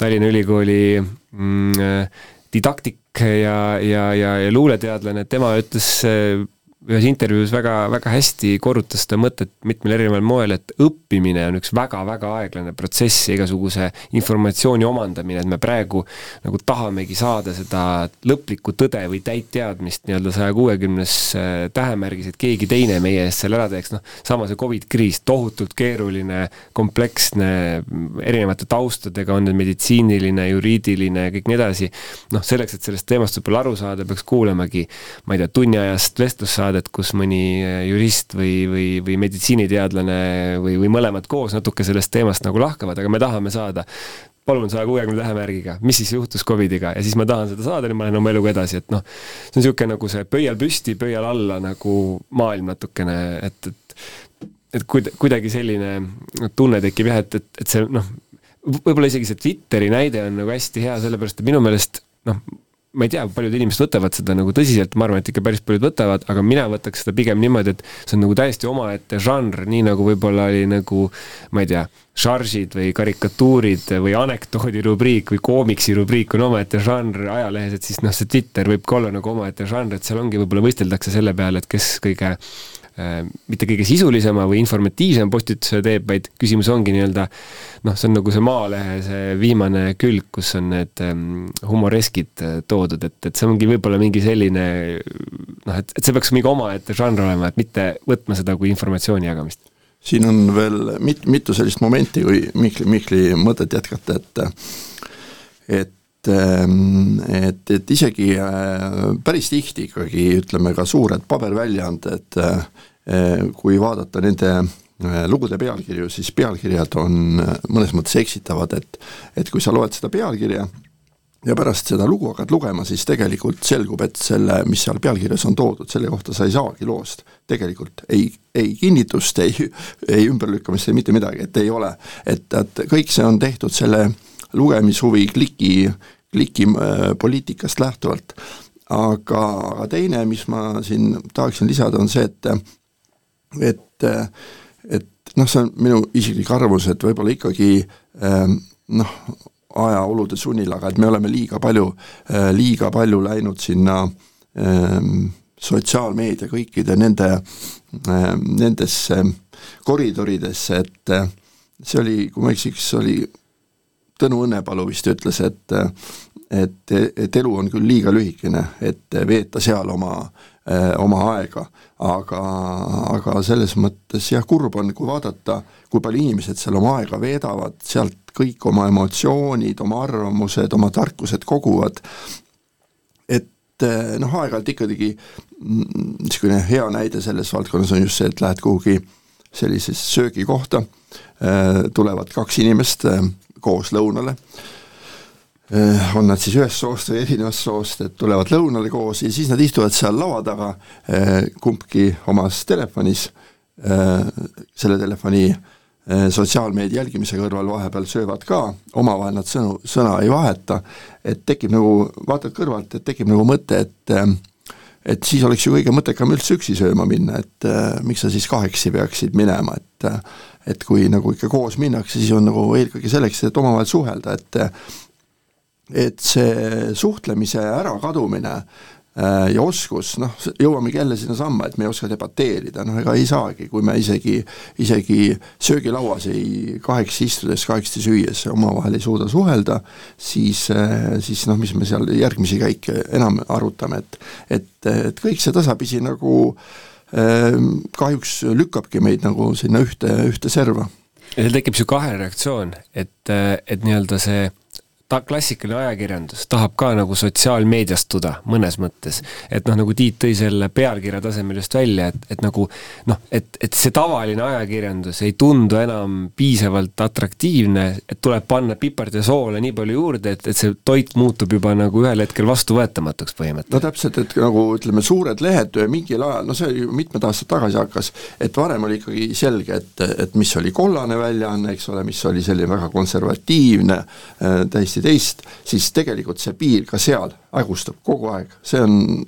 Tallinna Ülikooli mm, äh, didaktik ja, ja, ja, ja luuleteadlane, tema ütles äh, ühes intervjuus väga, väga hästi korrutas seda mõtet mitmel erineval moel, et õppimine on üks väga-väga aeglane protsess ja igasuguse informatsiooni omandamine, et me praegu nagu tahamegi saada seda lõplikku tõde või täit teadmist nii-öelda saja kuuekümnes äh, tähemärgis, et keegi teine meie eest selle ära teeks, noh, sama see Covid kriis, tohutult keeruline, kompleksne, erinevate taustadega, on need meditsiiniline, juriidiline ja kõik nii edasi, noh, selleks, et sellest teemast võib-olla aru saada, peaks kuulamagi ma ei tea, tunniajast vestlussaadet, saadet, kus mõni äh, jurist või, või, või meditsiiniteadlane või, või mõlemad koos natuke sellest teemast nagu lahkavad, aga me tahame saada. Palun saja kuuekümne tähemärgiga, mis siis juhtus Covidiga? Ja siis ma tahan seda saada, nüüd ma lähen oma eluga edasi, et noh, see on niisugune nagu see pöial püsti, pöial alla nagu maailm natukene, et, et et kuid-, kuidagi selline tunne tekib jah, et, et, et see noh, võib-olla isegi see Twitteri näide on nagu hästi hea, sellepärast et minu meelest noh, ma ei tea, paljud inimesed võtavad seda nagu tõsiselt, ma arvan, et ikka päris paljud võtavad, aga mina võtaks seda pigem niimoodi, et see on nagu täiesti omaette žanr, nii nagu võib-olla oli nagu ma ei tea, šaržid või karikatuurid või anekdoodi rubriik või koomiksi rubriik on omaette žanr ajalehes, et siis noh, see Twitter võib ka olla nagu omaette žanr, et seal ongi, võib-olla võisteldakse selle peale, et kes kõige mitte kõige sisulisema või informatiivsema postituse teeb, vaid küsimus ongi nii-öelda noh, see on nagu see Maalehe see viimane külg, kus on need ähm, humoreskid äh, toodud, et, et see ongi võib-olla mingi selline noh, et, et see peaks mingi omaette žanr olema, et mitte võtma seda kui informatsiooni jagamist. siin on veel mit-, mitu sellist momenti, kui Mihkli, Mihkli mõtet jätkata, et et et, et isegi äh, päris tihti ikkagi ütleme ka suured paberväljaanded äh, Eh, kui vaadata nende lugude pealkirju, siis pealkirjad on mõnes mõttes eksitavad, et et kui sa loed seda pealkirja ja pärast seda lugu hakkad lugema, siis tegelikult selgub, et selle, mis seal pealkirjas on toodud, selle kohta sa ei saagi loost tegelikult ei, ei kinnitust, ei, ei ümberlükkamist, ei mitte midagi, et ei ole. et, et kõik see on tehtud selle lugemishuvi kliki, kliki äh, lähtuvalt. aga, aga teine, mis ma siin tahaksin lisada, on see, et et, et noh, see on minu isiklik arvamus, et võib-olla ikkagi ähm, noh, ajaolude sunnil, aga et me oleme liiga palju, äh, liiga palju läinud sinna ähm, sotsiaalmeedia kõikide nende, ähm, nendesse koridoridesse, et äh, see oli, kui ma ei eksiks, oli Tõnu Õnnepalu vist ütles, et et, et elu on küll liiga lühikene, et veeta seal oma oma aega, aga, aga selles mõttes jah, kurb on, kui vaadata, kui palju inimesed seal oma aega veedavad, sealt kõik oma emotsioonid, oma arvamused, oma tarkused koguvad, et noh, aeg-ajalt ikkagi mm, niisugune hea näide selles valdkonnas on just see, et lähed kuhugi sellisesse söögikohta, tulevad kaks inimest koos lõunale, Äh, on nad siis ühest soost või erinevast soost, et tulevad lõunale koos ja siis nad istuvad seal laua taga, äh, kumbki omas telefonis, äh, selle telefoni sotsiaalmeedia jälgimise kõrval vahepeal söövad ka, omavahel nad sõnu, sõna ei vaheta, et tekib nagu, vaatad kõrvalt, et tekib nagu mõte, et et siis oleks ju kõige mõttekam üldse üksi sööma minna, et miks sa siis kahekesi peaksid minema, et et kui nagu ikka koos minnakse, siis on nagu eelkõige selleks, et omavahel suhelda, et et see suhtlemise ärakadumine Äh, ja oskus, noh, jõuamegi jälle sinnasamma, et me ei oska debateerida, noh ega ei saagi, kui me isegi, isegi söögilauas ei kahekesi istudes, kahekesi süües omavahel ei suuda suhelda, siis, äh, siis noh, mis me seal järgmisi käike enam arutame, et et, et kõik see tasapisi nagu äh, kahjuks lükkabki meid nagu sinna ühte, ühte serva. ja seal tekib niisugune kahereaktsioon, et, et nii-öelda see ta klassikaline ajakirjandus tahab ka nagu sotsiaalmeediastuda mõnes mõttes. et noh, nagu Tiit tõi selle pealkirja tasemel just välja, et, et nagu noh, et, et see tavaline ajakirjandus ei tundu enam piisavalt atraktiivne, et tuleb panna pipart ja soola nii palju juurde, et, et see toit muutub juba nagu ühel hetkel vastuvõetamatuks põhimõtteliselt. no täpselt, et nagu ütleme, suured lehed mingil ajal, no see ju mitmed aastad tagasi hakkas, et varem oli ikkagi selge, et, et mis oli kollane väljaanne, eks ole, mis oli selline väga konservatiivne, täiesti täiesti teist, siis tegelikult see piir ka seal hägustab kogu aeg, see on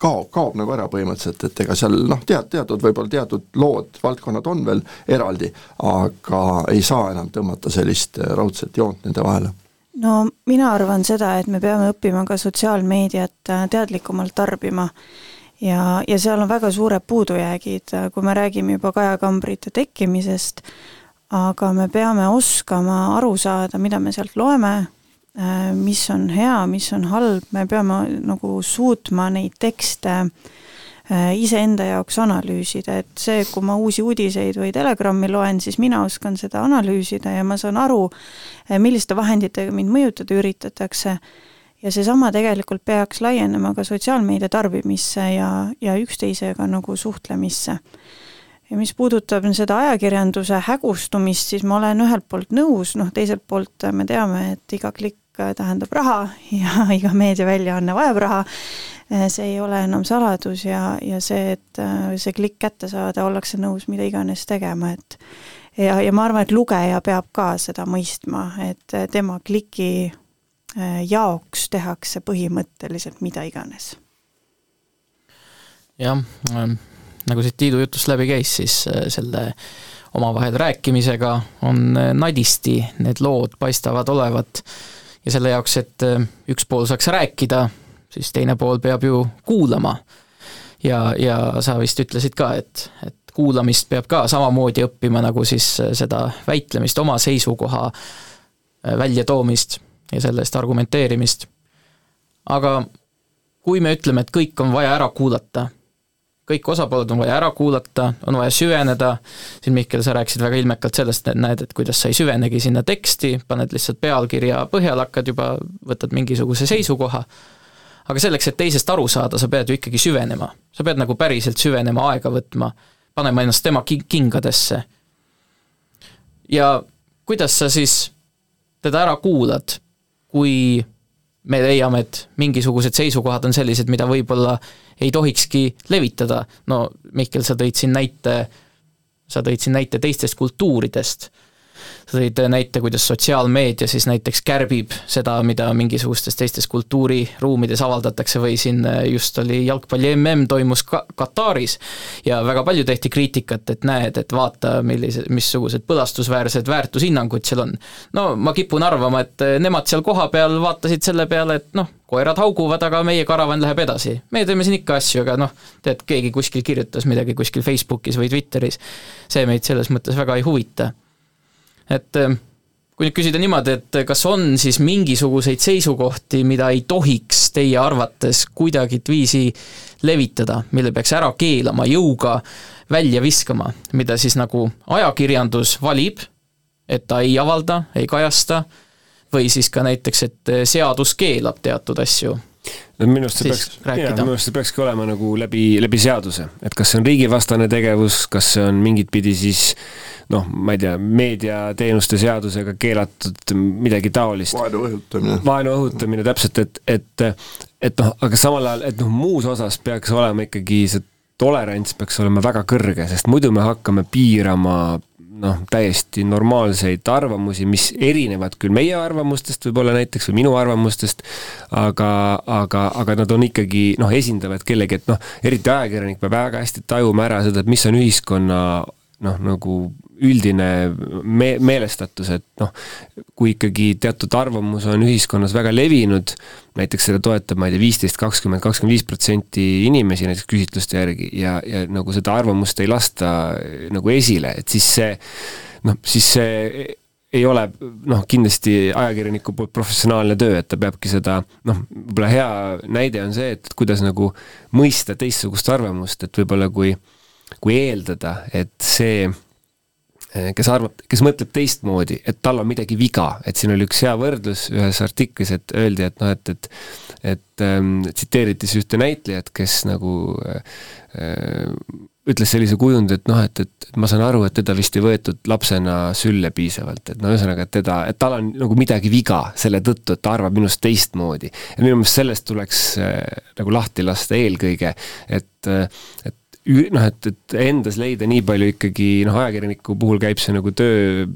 kaob, kaob nagu ära põhimõtteliselt, et ega seal noh, tead, teatud, võib-olla teatud lood, valdkonnad on veel eraldi, aga ei saa enam tõmmata sellist raudset joont nende vahele. No mina arvan seda, et me peame õppima ka sotsiaalmeediat äh, teadlikumalt tarbima. Ja, ja seal on väga suured puudujäägid, kui me räägime juba kajakambrite tekkimisest, aga me peame oskama aru saada, mida me sealt loeme, äh, mis on hea, mis on halb, me peame nagu suutma neid tekste äh, iseenda jaoks analüüsida, et see, kui ma uusi uudiseid või Telegrami loen, siis mina oskan seda analüüsida ja ma saan aru, äh, milliste vahenditega mind mõjutada üritatakse. Ja seesama tegelikult peaks laienema ka sotsiaalmeedia tarbimisse ja, ja üksteisega nagu suhtlemisse ja mis puudutab seda ajakirjanduse hägustumist, siis ma olen ühelt poolt nõus, noh teiselt poolt me teame, et iga klikk tähendab raha *laughs* ja iga meediaväljaanne vajab raha, see ei ole enam saladus ja, ja see, et see klikk kätte saada, ollakse nõus mida iganes tegema, et ja, ja ma arvan, et lugeja peab ka seda mõistma, et tema kliki äh, jaoks tehakse põhimõtteliselt mida iganes. jah ähm nagu siit Tiidu jutust läbi käis, siis äh, selle omavahel rääkimisega on äh, nadisti need lood paistavad olevat ja selle jaoks, et äh, üks pool saaks rääkida, siis teine pool peab ju kuulama. ja, ja sa vist ütlesid ka, et, et kuulamist peab ka samamoodi õppima, nagu siis seda väitlemist, oma seisukoha väljatoomist ja selle eest argumenteerimist. aga kui me ütleme, et kõik on vaja ära kuulata kõik osapooled on vaja ära kuulata, on vaja süveneda, siin Mihkel, sa rääkisid väga ilmekalt sellest, et näed, et kuidas sa ei süvenegi sinna teksti, paned lihtsalt pealkirja põhjal, hakkad juba, võtad mingisuguse seisukoha, aga selleks, et teisest aru saada, sa pead ju ikkagi süvenema. sa pead nagu päriselt süvenema, aega võtma, panema ennast tema kingadesse. ja kuidas sa siis teda ära kuulad, kui me leiame, et mingisugused seisukohad on sellised, mida võib-olla ei tohikski levitada, no Mihkel, sa tõid siin näite, sa tõid siin näite teistest kultuuridest sa tõid näite, kuidas sotsiaalmeedia siis näiteks kärbib seda, mida mingisugustes teistes kultuuriruumides avaldatakse või siin just oli jalgpalli mm toimus ka Kataris ja väga palju tehti kriitikat, et näed, et vaata, millised, missugused põlastusväärsed väärtushinnangud seal on. no ma kipun arvama, et nemad seal kohapeal vaatasid selle peale, et noh, koerad hauguvad, aga meie karavan läheb edasi. me teeme siin ikka asju, aga noh, tead, keegi kuskil kirjutas midagi kuskil Facebookis või Twitteris, see meid selles mõttes väga ei huvita et äh, kui nüüd küsida niimoodi, et kas on siis mingisuguseid seisukohti, mida ei tohiks teie arvates kuidagiviisi levitada, mille peaks ära keelama, jõuga välja viskama, mida siis nagu ajakirjandus valib, et ta ei avalda, ei kajasta, või siis ka näiteks, et seadus keelab teatud asju minu arust see peaks, minu arust see peakski olema nagu läbi, läbi seaduse, et kas see on riigivastane tegevus, kas see on mingit pidi siis noh, ma ei tea, meediateenuste seadusega keelatud midagi taolist. vaenu õhutamine. vaenu õhutamine, täpselt, et, et et noh, aga samal ajal, et noh, muus osas peaks olema ikkagi see tolerants peaks olema väga kõrge, sest muidu me hakkame piirama noh, täiesti normaalseid arvamusi, mis erinevad küll meie arvamustest võib-olla näiteks või minu arvamustest, aga, aga, aga nad on ikkagi noh, esindavad kellegi, et noh, eriti ajakirjanik peab väga hästi tajuma ära seda, et mis on ühiskonna noh, nagu üldine me-, meelestatus, et noh, kui ikkagi teatud arvamus on ühiskonnas väga levinud, näiteks seda toetab, ma ei tea, viisteist, kakskümmend, kakskümmend viis protsenti inimesi näiteks küsitluste järgi ja, ja nagu seda arvamust ei lasta nagu esile, et siis see noh, siis see ei ole noh, kindlasti ajakirjaniku poolt professionaalne töö, et ta peabki seda noh, võib-olla hea näide on see, et kuidas nagu mõista teistsugust arvamust, et võib-olla kui, kui eeldada, et see kes arvab, kes mõtleb teistmoodi, et tal on midagi viga, et siin oli üks hea võrdlus ühes artiklis, et öeldi, et noh, et, et et ähm, tsiteeriti siis ühte näitlejat, kes nagu äh, ütles sellise kujundi, et noh, et, et ma saan aru, et teda vist ei võetud lapsena sülle piisavalt, et no ühesõnaga, et teda, et tal on nagu midagi viga selle tõttu, et ta arvab minust teistmoodi. ja minu meelest sellest tuleks äh, nagu lahti lasta eelkõige, et et noh, et, et endas leida nii palju ikkagi noh, ajakirjaniku puhul käib see nagu töö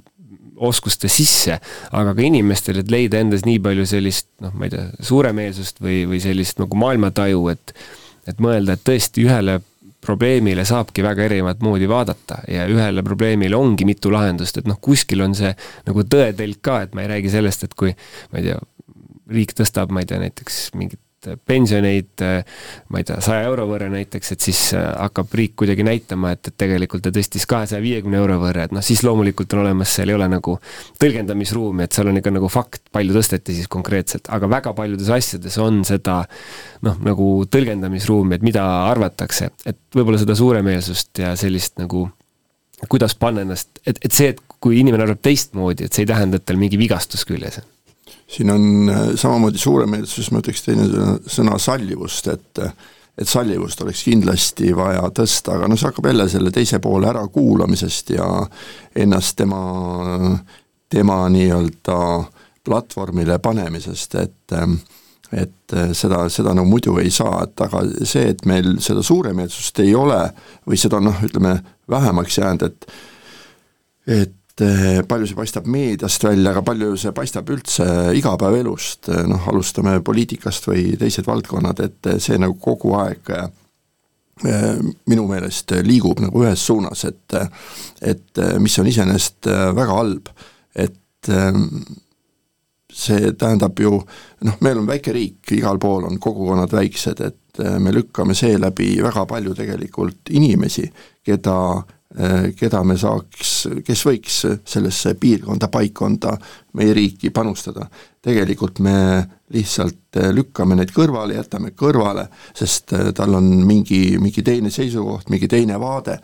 oskuste sisse, aga ka inimestel, et leida endas nii palju sellist noh, ma ei tea, suuremeelsust või, või sellist nagu maailmataju, et et mõelda, et tõesti ühele probleemile saabki väga erinevat moodi vaadata ja ühele probleemile ongi mitu lahendust, et noh, kuskil on see nagu tõetelk ka, et ma ei räägi sellest, et kui ma ei tea, riik tõstab, ma ei tea, näiteks mingit pensioneid ma ei tea, saja euro võrra näiteks, et siis hakkab riik kuidagi näitama, et, et tegelikult ta tõstis kahesaja viiekümne euro võrra, et noh, siis loomulikult on olemas, seal ei ole nagu tõlgendamisruumi, et seal on ikka nagu fakt, palju tõsteti siis konkreetselt, aga väga paljudes asjades on seda noh, nagu tõlgendamisruumi, et mida arvatakse, et võib-olla seda suuremeelsust ja sellist nagu kuidas panna ennast, et, et see, et kui inimene arvab teistmoodi, et see ei tähenda, et tal mingi vigastus küljes on. Siin on äh, samamoodi suuremeelsus, ma ütleks teine sõna sallivust, et et sallivust oleks kindlasti vaja tõsta, aga noh, see hakkab jälle selle teise poole ärakuulamisest ja ennast tema, tema nii-öelda platvormile panemisest, et et seda, seda nagu muidu ei saa, et aga see, et meil seda suuremeelsust ei ole või seda noh, ütleme vähemaks jäänud, et et palju see paistab meediast välja, aga palju see paistab üldse igapäevaelust, noh alustame poliitikast või teised valdkonnad, et see nagu kogu aeg minu meelest liigub nagu ühes suunas, et et mis on iseenesest väga halb, et see tähendab ju noh, meil on väike riik, igal pool on kogukonnad väiksed, et me lükkame seeläbi väga palju tegelikult inimesi, keda, keda me saaks, kes võiks sellesse piirkonda, paikkonda, meie riiki panustada. tegelikult me lihtsalt äh, lükkame neid kõrvale, jätame kõrvale, sest tal on mingi, mingi teine seisukoht, mingi teine vaade,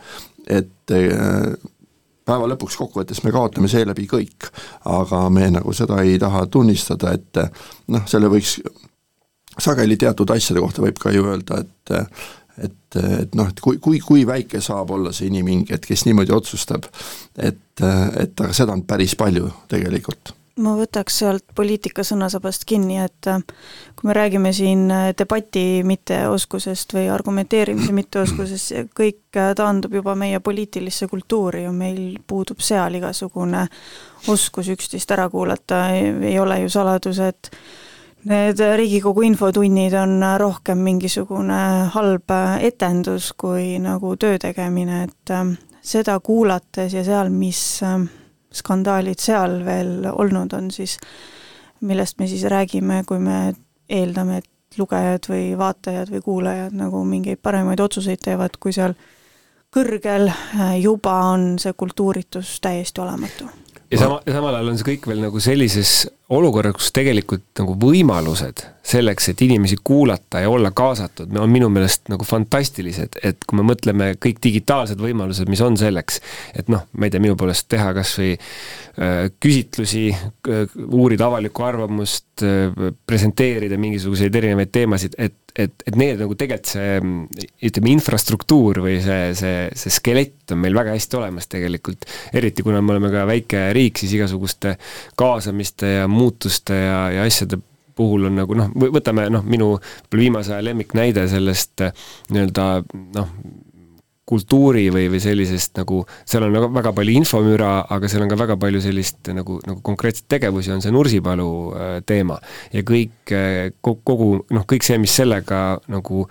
et päeva lõpuks kokkuvõttes me kaotame seeläbi kõik. aga me nagu seda ei taha tunnistada, et noh, selle võiks, sageli teatud asjade kohta võib ka ju öelda, et et, et noh, et kui, kui, kui väike saab olla see inimhing, et kes niimoodi otsustab, et, et aga seda on päris palju tegelikult. Ma võtaks sealt poliitika sõnasabast kinni, et äh, kui me räägime siin äh, debati mitteoskusest või argumenteerimise mitteoskusest, kõik äh, taandub juba meie poliitilisse kultuuri ju, meil puudub seal igasugune oskus üksteist ära kuulata, ei ole ju saladus, et need Riigikogu infotunnid on rohkem mingisugune halb etendus kui nagu töö tegemine, et seda kuulates ja seal, mis skandaalid seal veel olnud on, siis millest me siis räägime, kui me eeldame, et lugejad või vaatajad või kuulajad nagu mingeid paremaid otsuseid teevad, kui seal kõrgel äh, juba on see kultuuritus täiesti olematu. ja sama, samal ajal on see kõik veel nagu sellises olukorras, kus tegelikult nagu võimalused selleks, et inimesi kuulata ja olla kaasatud, on minu meelest nagu fantastilised, et kui me mõtleme kõik digitaalsed võimalused, mis on selleks, et noh, ma ei tea, minu poolest teha kas või äh, küsitlusi äh,, uurida avalikku arvamust äh,, presenteerida mingisuguseid erinevaid teemasid, et, et, et need nagu tegelikult see ütleme, infrastruktuur või see, see, see skelett on meil väga hästi olemas tegelikult, eriti kuna me oleme ka väike riik, siis igasuguste kaasamiste ja muutuste ja, ja asjade puhul on nagu noh, võtame noh, minu viimase aja lemmiknäide sellest eh, nii-öelda noh, kultuuri või, või sellisest nagu, seal on nagu väga palju infomüra, aga seal on ka väga palju sellist nagu, nagu konkreetseid tegevusi, on see Nursipalu äh, teema. ja kõik, eh, kogu noh, kõik see, mis sellega nagu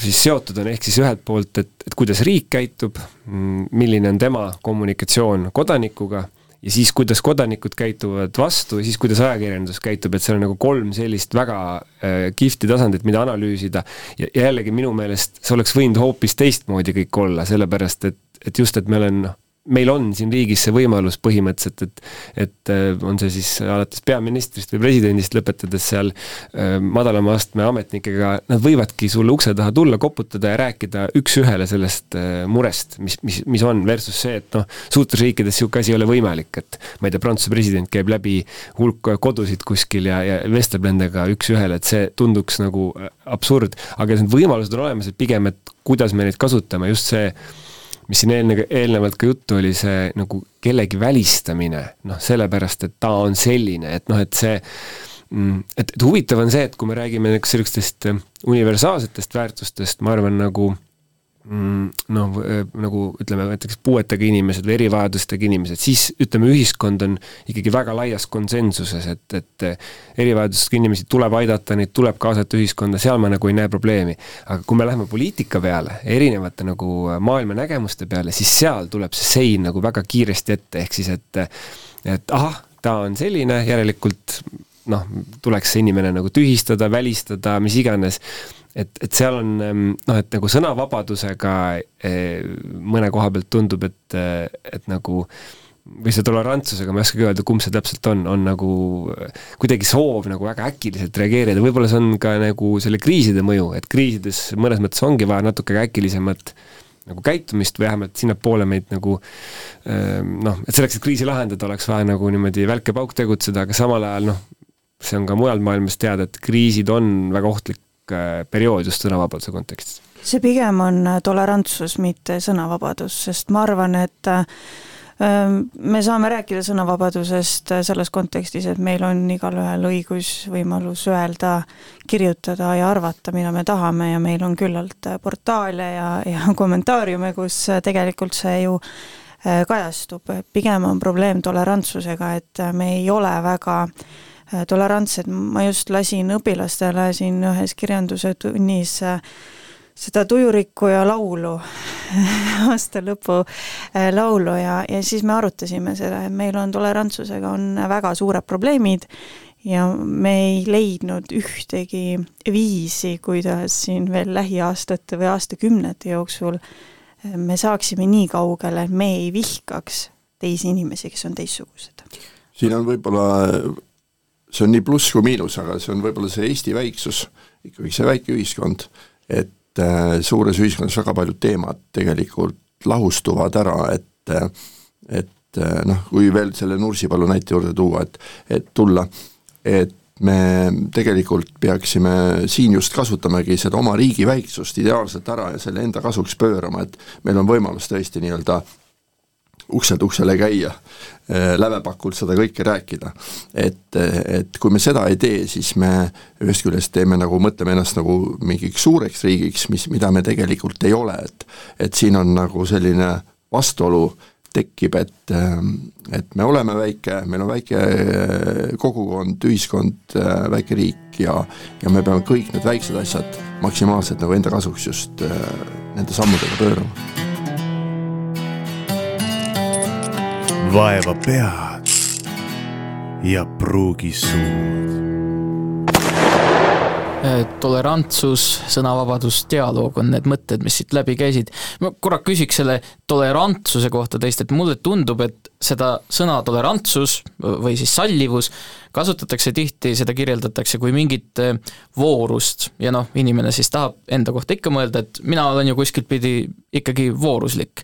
siis seotud on, ehk siis ühelt poolt, et, et kuidas riik käitub, milline on tema kommunikatsioon kodanikuga ja siis, kuidas kodanikud käituvad vastu ja siis, kuidas ajakirjandus käitub, et seal on nagu kolm sellist väga äh, kihvti tasandit, mida analüüsida. ja jällegi minu meelest see oleks võinud hoopis teistmoodi kõik olla, sellepärast et, et just, et me oleme noh meil on siin riigis see võimalus põhimõtteliselt, et et äh, on see siis alates peaministrist või presidendist, lõpetades seal äh, madalama astme ametnikega, nad võivadki sulle ukse taha tulla, koputada ja rääkida üks-ühele sellest äh, murest, mis, mis, mis on, versus see, et noh, suurtes riikides niisugune asi ei ole võimalik, et ma ei tea, Prantsuse president käib läbi hulk kodusid kuskil ja, ja vestleb nendega üks-ühele, et see tunduks nagu absurd, aga need võimalused on olemas, et pigem, et kuidas me neid kasutame, just see mis siin eelne-, eelnevalt ka juttu oli, see nagu kellegi välistamine, noh, sellepärast et ta on selline, et noh, et see mm, et, et huvitav on see, et kui me räägime niisugustest universaalsetest väärtustest, ma arvan, nagu noh, nagu ütleme näiteks puuetega inimesed või erivajadustega inimesed, siis ütleme, ühiskond on ikkagi väga laias konsensuses, et, et erivajadustega inimesi tuleb aidata, neid tuleb kaasata ühiskonda, seal ma nagu ei näe probleemi. aga kui me läheme poliitika peale, erinevate nagu maailmanägemuste peale, siis seal tuleb see sein nagu väga kiiresti ette, ehk siis et et ahah, ta on selline, järelikult noh, tuleks see inimene nagu tühistada, välistada, mis iganes. Et, et seal on noh, et nagu sõnavabadusega eh, mõne koha pealt tundub, et, eh, et nagu või see tolerantsusega, ma ei oskagi öelda, kumb see täpselt on, on nagu kuidagi soov nagu väga äkiliselt reageerida, võib-olla see on ka nagu selle kriiside mõju, et kriisides mõnes mõttes ongi vaja natuke äkilisemat nagu käitumist või vähemalt sinnapoole meid nagu noh, et selleks, et kriisi lahendada, oleks vaja nagu niimoodi välk-ja-pauk tegutseda, aga samal ajal noh, see on ka mujal maailmas teada, et kriisid on väga ohtlik Äh, periood just sõnavabaduse kontekstis? see pigem on äh, tolerantsus, mitte sõnavabadus, sest ma arvan, et äh, me saame rääkida sõnavabadusest selles kontekstis, et meil on igalühel õigus, võimalus öelda, kirjutada ja arvata, mida me tahame ja meil on küllalt portaale ja, ja *laughs* kommentaariume, kus tegelikult see ju kajastub, pigem on probleem tolerantsusega, et me ei ole väga Äh, tolerantsed, ma just lasin õpilastele siin ühes kirjanduse tunnis äh, seda Tujurikkuja laulu *laughs* aasta lõpu äh, laulu ja, ja siis me arutasime seda, et meil on tolerantsusega on väga suured probleemid ja me ei leidnud ühtegi viisi, kuidas siin veel lähiaastate või aastakümnete jooksul me saaksime nii kaugele, et me ei vihkaks teisi inimesi, kes on teistsugused. siin on võib-olla see on nii pluss kui miinus, aga see on võib-olla see Eesti väiksus, ikkagi see väike ühiskond, et äh, suures ühiskonnas väga paljud teemad tegelikult lahustuvad ära, et äh, et äh, noh, kui veel selle Nursipalu näite juurde tuua, et et tulla, et me tegelikult peaksime siin just kasutamagi seda oma riigi väiksust ideaalselt ära ja selle enda kasuks pöörama, et meil on võimalus tõesti nii-öelda ukselt uksele käia, lävepakult seda kõike rääkida. et, et kui me seda ei tee, siis me ühest küljest teeme nagu, mõtleme ennast nagu mingiks suureks riigiks, mis, mida me tegelikult ei ole, et et siin on nagu selline vastuolu tekib, et, et me oleme väike, meil on väike kogukond, ühiskond, väike riik ja ja me peame kõik need väiksed asjad maksimaalselt nagu enda kasuks just äh, nende sammudega pöörama vaeva pead ja pruugi suud. Äh, tolerantsus, sõnavabadus, dialoog on need mõtted, mis siit läbi käisid. ma korra küsiks selle tolerantsuse kohta teist, et mulle tundub, et seda sõna tolerantsus või siis sallivus kasutatakse tihti, seda kirjeldatakse kui mingit äh, voorust ja noh, inimene siis tahab enda kohta ikka mõelda, et mina olen ju kuskilt pidi ikkagi vooruslik.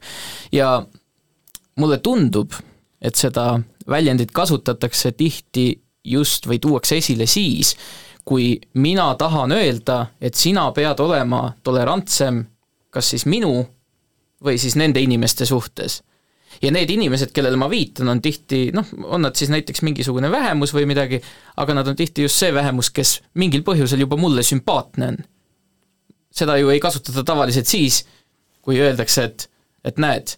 ja mulle tundub, et seda väljendit kasutatakse tihti just või tuuakse esile siis, kui mina tahan öelda, et sina pead olema tolerantsem kas siis minu või siis nende inimeste suhtes. ja need inimesed, kellele ma viitan, on tihti noh, on nad siis näiteks mingisugune vähemus või midagi, aga nad on tihti just see vähemus, kes mingil põhjusel juba mulle sümpaatne on. seda ju ei kasutata tavaliselt siis, kui öeldakse, et, et näed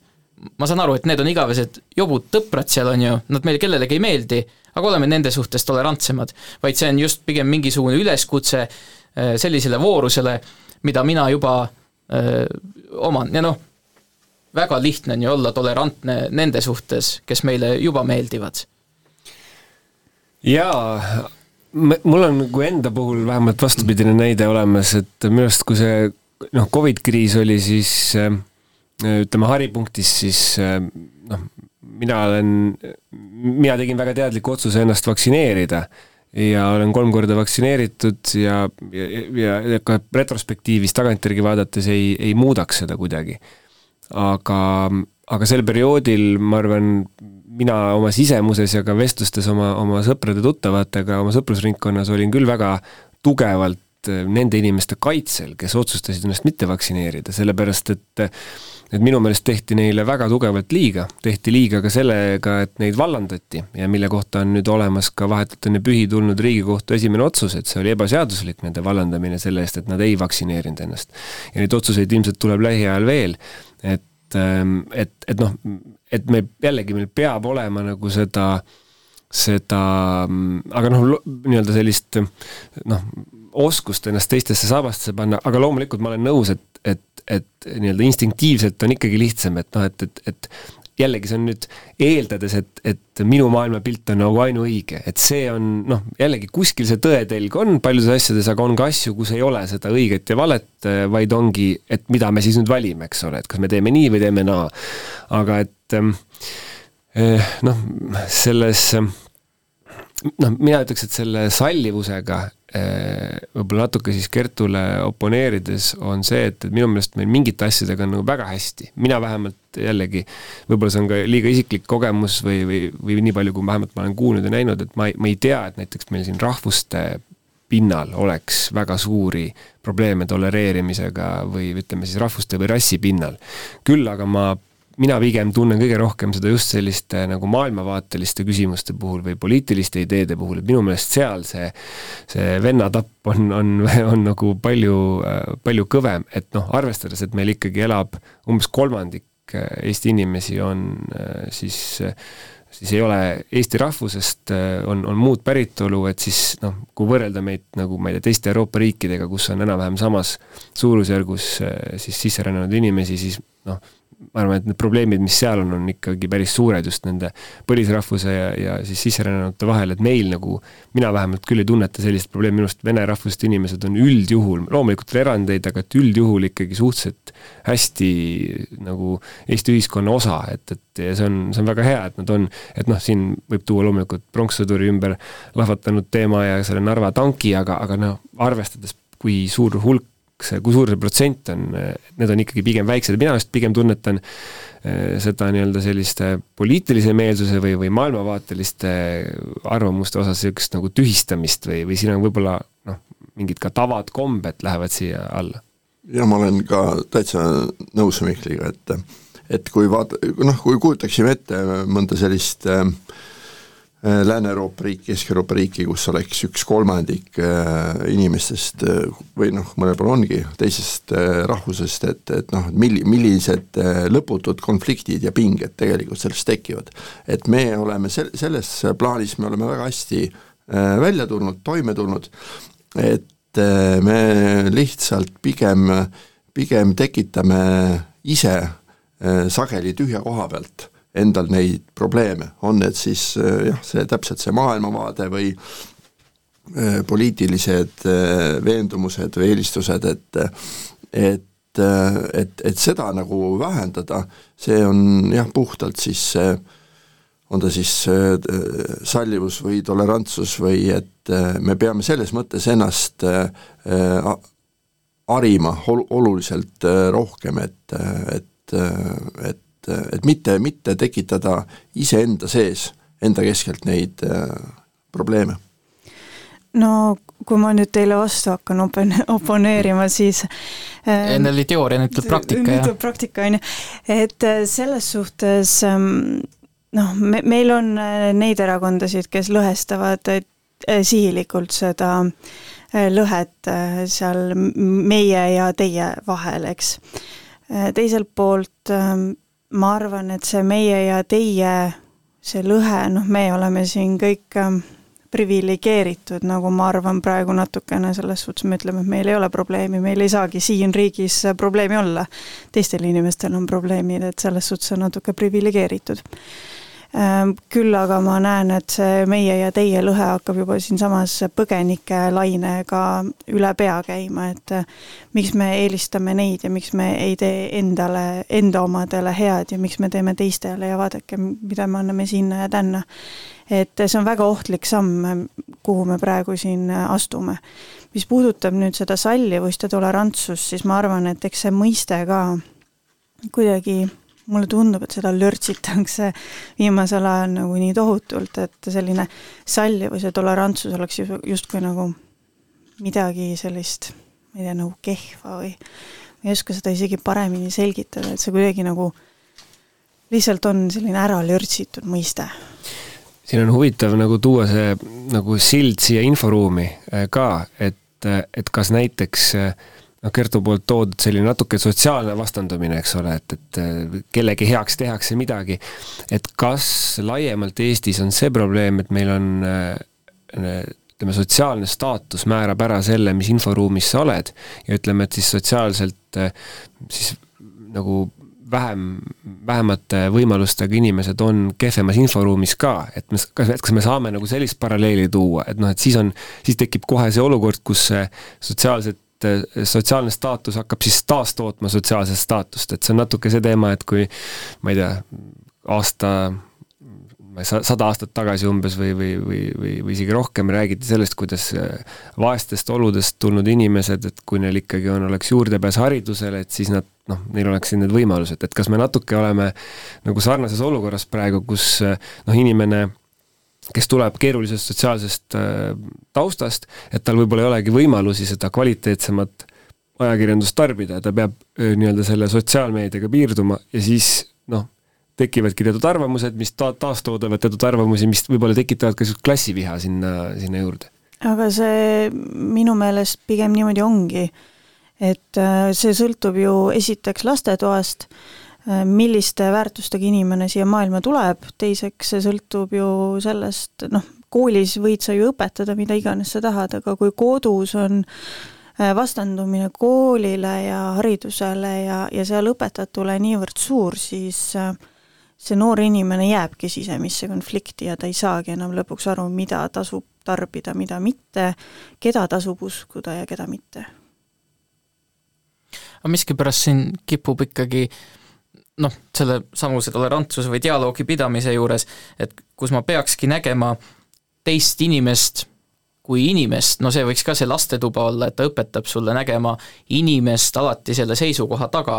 ma saan aru, et need on igavesed jobud tõprad seal, on ju, nad meile kellelegi ei meeldi, aga oleme nende suhtes tolerantsemad. vaid see on just pigem mingisugune üleskutse sellisele voorusele, mida mina juba öö, oman ja noh, väga lihtne on ju olla tolerantne nende suhtes, kes meile juba meeldivad. jaa, mul on nagu enda puhul vähemalt vastupidine näide olemas, et minu arust, kui see noh, Covid kriis oli siis ütleme haripunktis, siis noh, mina olen, mina tegin väga teadliku otsuse ennast vaktsineerida ja olen kolm korda vaktsineeritud ja, ja, ja, ja ka retrospektiivis tagantjärgi vaadates ei, ei muudaks seda kuidagi. aga, aga sel perioodil ma arvan, mina oma sisemuses ja ka vestlustes oma, oma sõprade-tuttavatega oma sõprusringkonnas olin küll väga tugevalt nende inimeste kaitsel, kes otsustasid ennast mitte vaktsineerida, sellepärast et et minu meelest tehti neile väga tugevalt liiga, tehti liiga ka sellega, et neid vallandati ja mille kohta on nüüd olemas ka vahetult enne pühi tulnud Riigikohtu esimene otsus, et see oli ebaseaduslik, nende vallandamine selle eest, et nad ei vaktsineerinud ennast. ja neid otsuseid ilmselt tuleb lähiajal veel, et, ähm, et, et noh, et me jällegi, meil peab olema nagu seda seda, aga noh, nii-öelda sellist noh, oskust ennast teistesse saabastesse panna, aga loomulikult ma olen nõus, et, et, et nii-öelda instinktiivselt on ikkagi lihtsam, et noh, et, et, et jällegi see on nüüd eeldades, et, et minu maailmapilt on nagu ainuõige, et see on noh, jällegi kuskil see tõetelg on paljudes asjades, aga on ka asju, kus ei ole seda õiget ja valet, vaid ongi, et mida me siis nüüd valime, eks ole, et kas me teeme nii või teeme naa. aga et eh, noh, selles noh, mina ütleks, et selle sallivusega võib-olla natuke siis Kertule oponeerides on see, et, et minu meelest meil mingite asjadega on nagu väga hästi, mina vähemalt jällegi, võib-olla see on ka liiga isiklik kogemus või, või, või nii palju, kui vähemalt ma olen kuulnud ja näinud, et ma ei, ma ei tea, et näiteks meil siin rahvuste pinnal oleks väga suuri probleeme tolereerimisega või ütleme siis rahvuste või rassi pinnal. küll aga ma mina pigem tunnen kõige rohkem seda just selliste nagu maailmavaateliste küsimuste puhul või poliitiliste ideede puhul, et minu meelest seal see, see vennatapp on, on, on nagu palju, palju kõvem, et noh, arvestades, et meil ikkagi elab umbes kolmandik Eesti inimesi on siis siis ei ole eesti rahvusest, on, on muud päritolu, et siis noh, kui võrrelda meid nagu ma ei tea, teiste Euroopa riikidega, kus on enam-vähem samas suurusjärgus siis sisserännanud inimesi, siis noh, ma arvan, et need probleemid, mis seal on, on ikkagi päris suured just nende põlisrahvuse ja, ja siis sisserännanute vahel, et meil nagu, mina vähemalt küll ei tunneta sellist probleemi, minu arust vene rahvusest inimesed on üldjuhul, loomulikult on erandeid, aga et üldjuhul ikkagi suhteliselt hästi nagu Eesti ühiskonna osa, et, et ja see on, see on väga hea, et nad on, et noh, siin võib tuua loomulikult pronkssõduri ümber lahvatanud teema ja selle Narva tanki, aga, aga noh, arvestades kui suur hulk see, kui suur see protsent on, need on ikkagi pigem väiksed, mina just pigem tunnetan eh, seda nii-öelda selliste poliitilise meelsuse või, või maailmavaateliste arvamuste osas niisugust nagu tühistamist või, või siin on võib-olla noh, mingid ka tavad, kombed lähevad siia alla. ja ma olen ka täitsa nõus Mihkliga, et et kui vaata, noh, kui kujutaksime ette mõnda sellist Äh, Lääne-Euroopa riik, Kesk-Euroopa riiki, kus oleks üks kolmandik äh, inimestest äh, või noh, mõnel pool ongi teisest rahvusest, et, et noh, milli-, millised lõputud konfliktid ja pinged tegelikult sellest tekivad. et me oleme sel-, selles plaanis me oleme väga hästi välja tulnud, toime tulnud, et me lihtsalt pigem, pigem tekitame ise sageli tühja koha pealt endal neid probleeme, on need siis eh, jah, see täpselt see maailmavaade või eh, poliitilised eh, veendumused või eelistused, et et et, et seda nagu vähendada, see on jah, puhtalt siis on ta siis sallivus või tolerantsus või et me peame selles mõttes ennast harima ol-, oluliselt rohkem, et, et, et et, et mitte, mitte tekitada iseenda sees, enda keskelt neid äh, probleeme no kui ma nüüd teile vastu hakkan opon-, oponeerima, siis äh, enne oli teooria, nüüd tuleb praktika, jah? nüüd tuleb praktika, on ju. et äh, selles suhtes ähm, noh, me, meil on äh, neid erakondasid, kes lõhestavad sihilikult seda lõhet seal meie ja teie vahel, eks. teiselt poolt ähm, ma arvan, et see meie ja teie, see lõhe, noh, me oleme siin kõik ähm, priviligeeritud, nagu ma arvan praegu natukene, selles suhtes me ütleme, et meil ei ole probleemi, meil ei saagi siin riigis probleemi olla. teistel inimestel on probleemid, et selles suhtes on natuke priviligeeritud küll aga ma näen, et see meie ja teie lõhe hakkab juba siinsamas põgenike lainega üle pea käima, et eh, miks me eelistame neid ja miks me ei tee endale, enda omadele head ja miks me teeme teistele ja vaadake, mida me anname sinna ja tänna. et see on väga ohtlik samm, kuhu me praegu siin astume. mis puudutab nüüd seda sallivust ja tolerantsust, siis ma arvan, et eks see mõiste ka kuidagi mulle tundub, et seda lörtsitakse viimasel ajal nagu nii tohutult, et selline sallivus ja tolerantsus oleks justkui nagu midagi sellist, ma ei tea, nagu kehva või ma ei oska seda isegi paremini selgitada, et see kuidagi nagu lihtsalt on selline ära lörtsitud mõiste. siin on huvitav nagu tuua see nagu sild siia inforuumi äh, ka, et, et kas näiteks äh, noh, Kertu poolt toodud selline natuke sotsiaalne vastandumine, eks ole, et, et kellegi heaks tehakse midagi. et kas laiemalt Eestis on see probleem, et meil on ütleme, sotsiaalne staatus määrab ära selle, mis inforuumis sa oled ja ütleme, et siis sotsiaalselt siis nagu vähem, vähemate võimalustega inimesed on kehvemas inforuumis ka, et me, kas, kas me saame nagu sellist paralleeli tuua, et noh, et siis on, siis tekib kohe see olukord, kus sotsiaalset et eh, sotsiaalne staatus hakkab siis taastootma sotsiaalset staatust, et see on natuke see teema, et kui ma ei tea, aasta sada aastat tagasi umbes või, või, või, või, või isegi rohkem räägiti sellest, kuidas eh, vaestest oludest tulnud inimesed, et kui neil ikkagi on, oleks juurdepääs haridusele, et siis nad noh, neil oleksid need võimalused, et kas me natuke oleme nagu sarnases olukorras praegu, kus eh, noh, inimene kes tuleb keerulisest sotsiaalsest äh, taustast, et tal võib-olla ei olegi võimalusi seda kvaliteetsemat ajakirjandust tarbida ja ta peab äh, nii-öelda selle sotsiaalmeediaga piirduma ja siis noh, tekivadki teatud arvamused, mis ta-, taastoodavad teatud arvamusi, mis võib-olla tekitavad ka niisugust klassiviha sinna, sinna juurde. aga see minu meelest pigem niimoodi ongi, et äh, see sõltub ju esiteks lastetoast, milliste väärtustega inimene siia maailma tuleb, teiseks see sõltub ju sellest, noh, koolis võid sa ju õpetada mida iganes sa tahad, aga kui kodus on äh, vastandumine koolile ja haridusele ja, ja seal õpetatule niivõrd suur, siis äh, see noor inimene jääbki sisemisse konflikti ja ta ei saagi enam lõpuks aru, mida tasub tarbida, mida mitte, keda tasub uskuda ja keda mitte. aga miskipärast siin kipub ikkagi äh, noh, selle samuse tolerantsuse või dialoogi pidamise juures, et kus ma peakski nägema teist inimest kui inimest, no see võiks ka see lastetuba olla, et ta õpetab sulle nägema inimest alati selle seisukoha taga,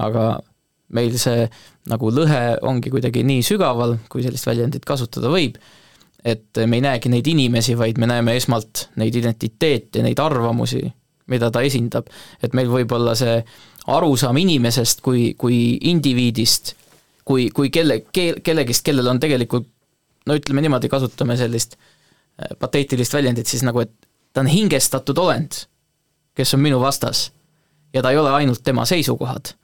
aga meil see nagu lõhe ongi kuidagi nii sügaval, kui sellist väljendit kasutada võib, et me ei näegi neid inimesi, vaid me näeme esmalt neid identiteete, neid arvamusi, mida ta esindab. et meil võib olla see arusaam inimesest kui, kui indiviidist, kui, kui kelle, keel, kellegist, kellel on tegelikult no ütleme niimoodi, kasutame sellist äh, pateetilist väljendit siis nagu, et ta on hingestatud olend, kes on minu vastas. ja ta ei ole ainult tema seisukohad.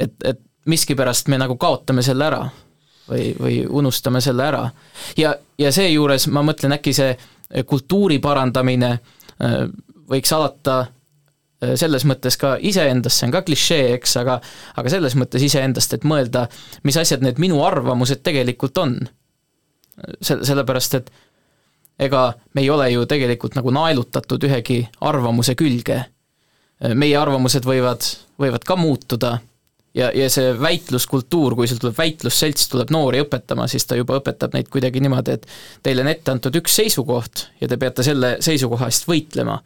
et, et miskipärast me nagu kaotame selle ära või, või unustame selle ära. ja, ja seejuures ma mõtlen, äkki see kultuuri parandamine äh, võiks alata Äh, selles mõttes ka iseendast, see on ka klišee, eks, aga aga selles mõttes iseendast, et mõelda, mis asjad need minu arvamused tegelikult on. Se-, sellepärast, et ega me ei ole ju tegelikult nagu naelutatud ühegi arvamuse külge. Äh, meie arvamused võivad, võivad ka muutuda ja, ja see väitluskultuur, kui sul tuleb väitlusselts, tuleb noori õpetama, siis ta juba õpetab neid kuidagi niimoodi, et teile on ette antud üks seisukoht ja te peate selle seisukoha eest võitlema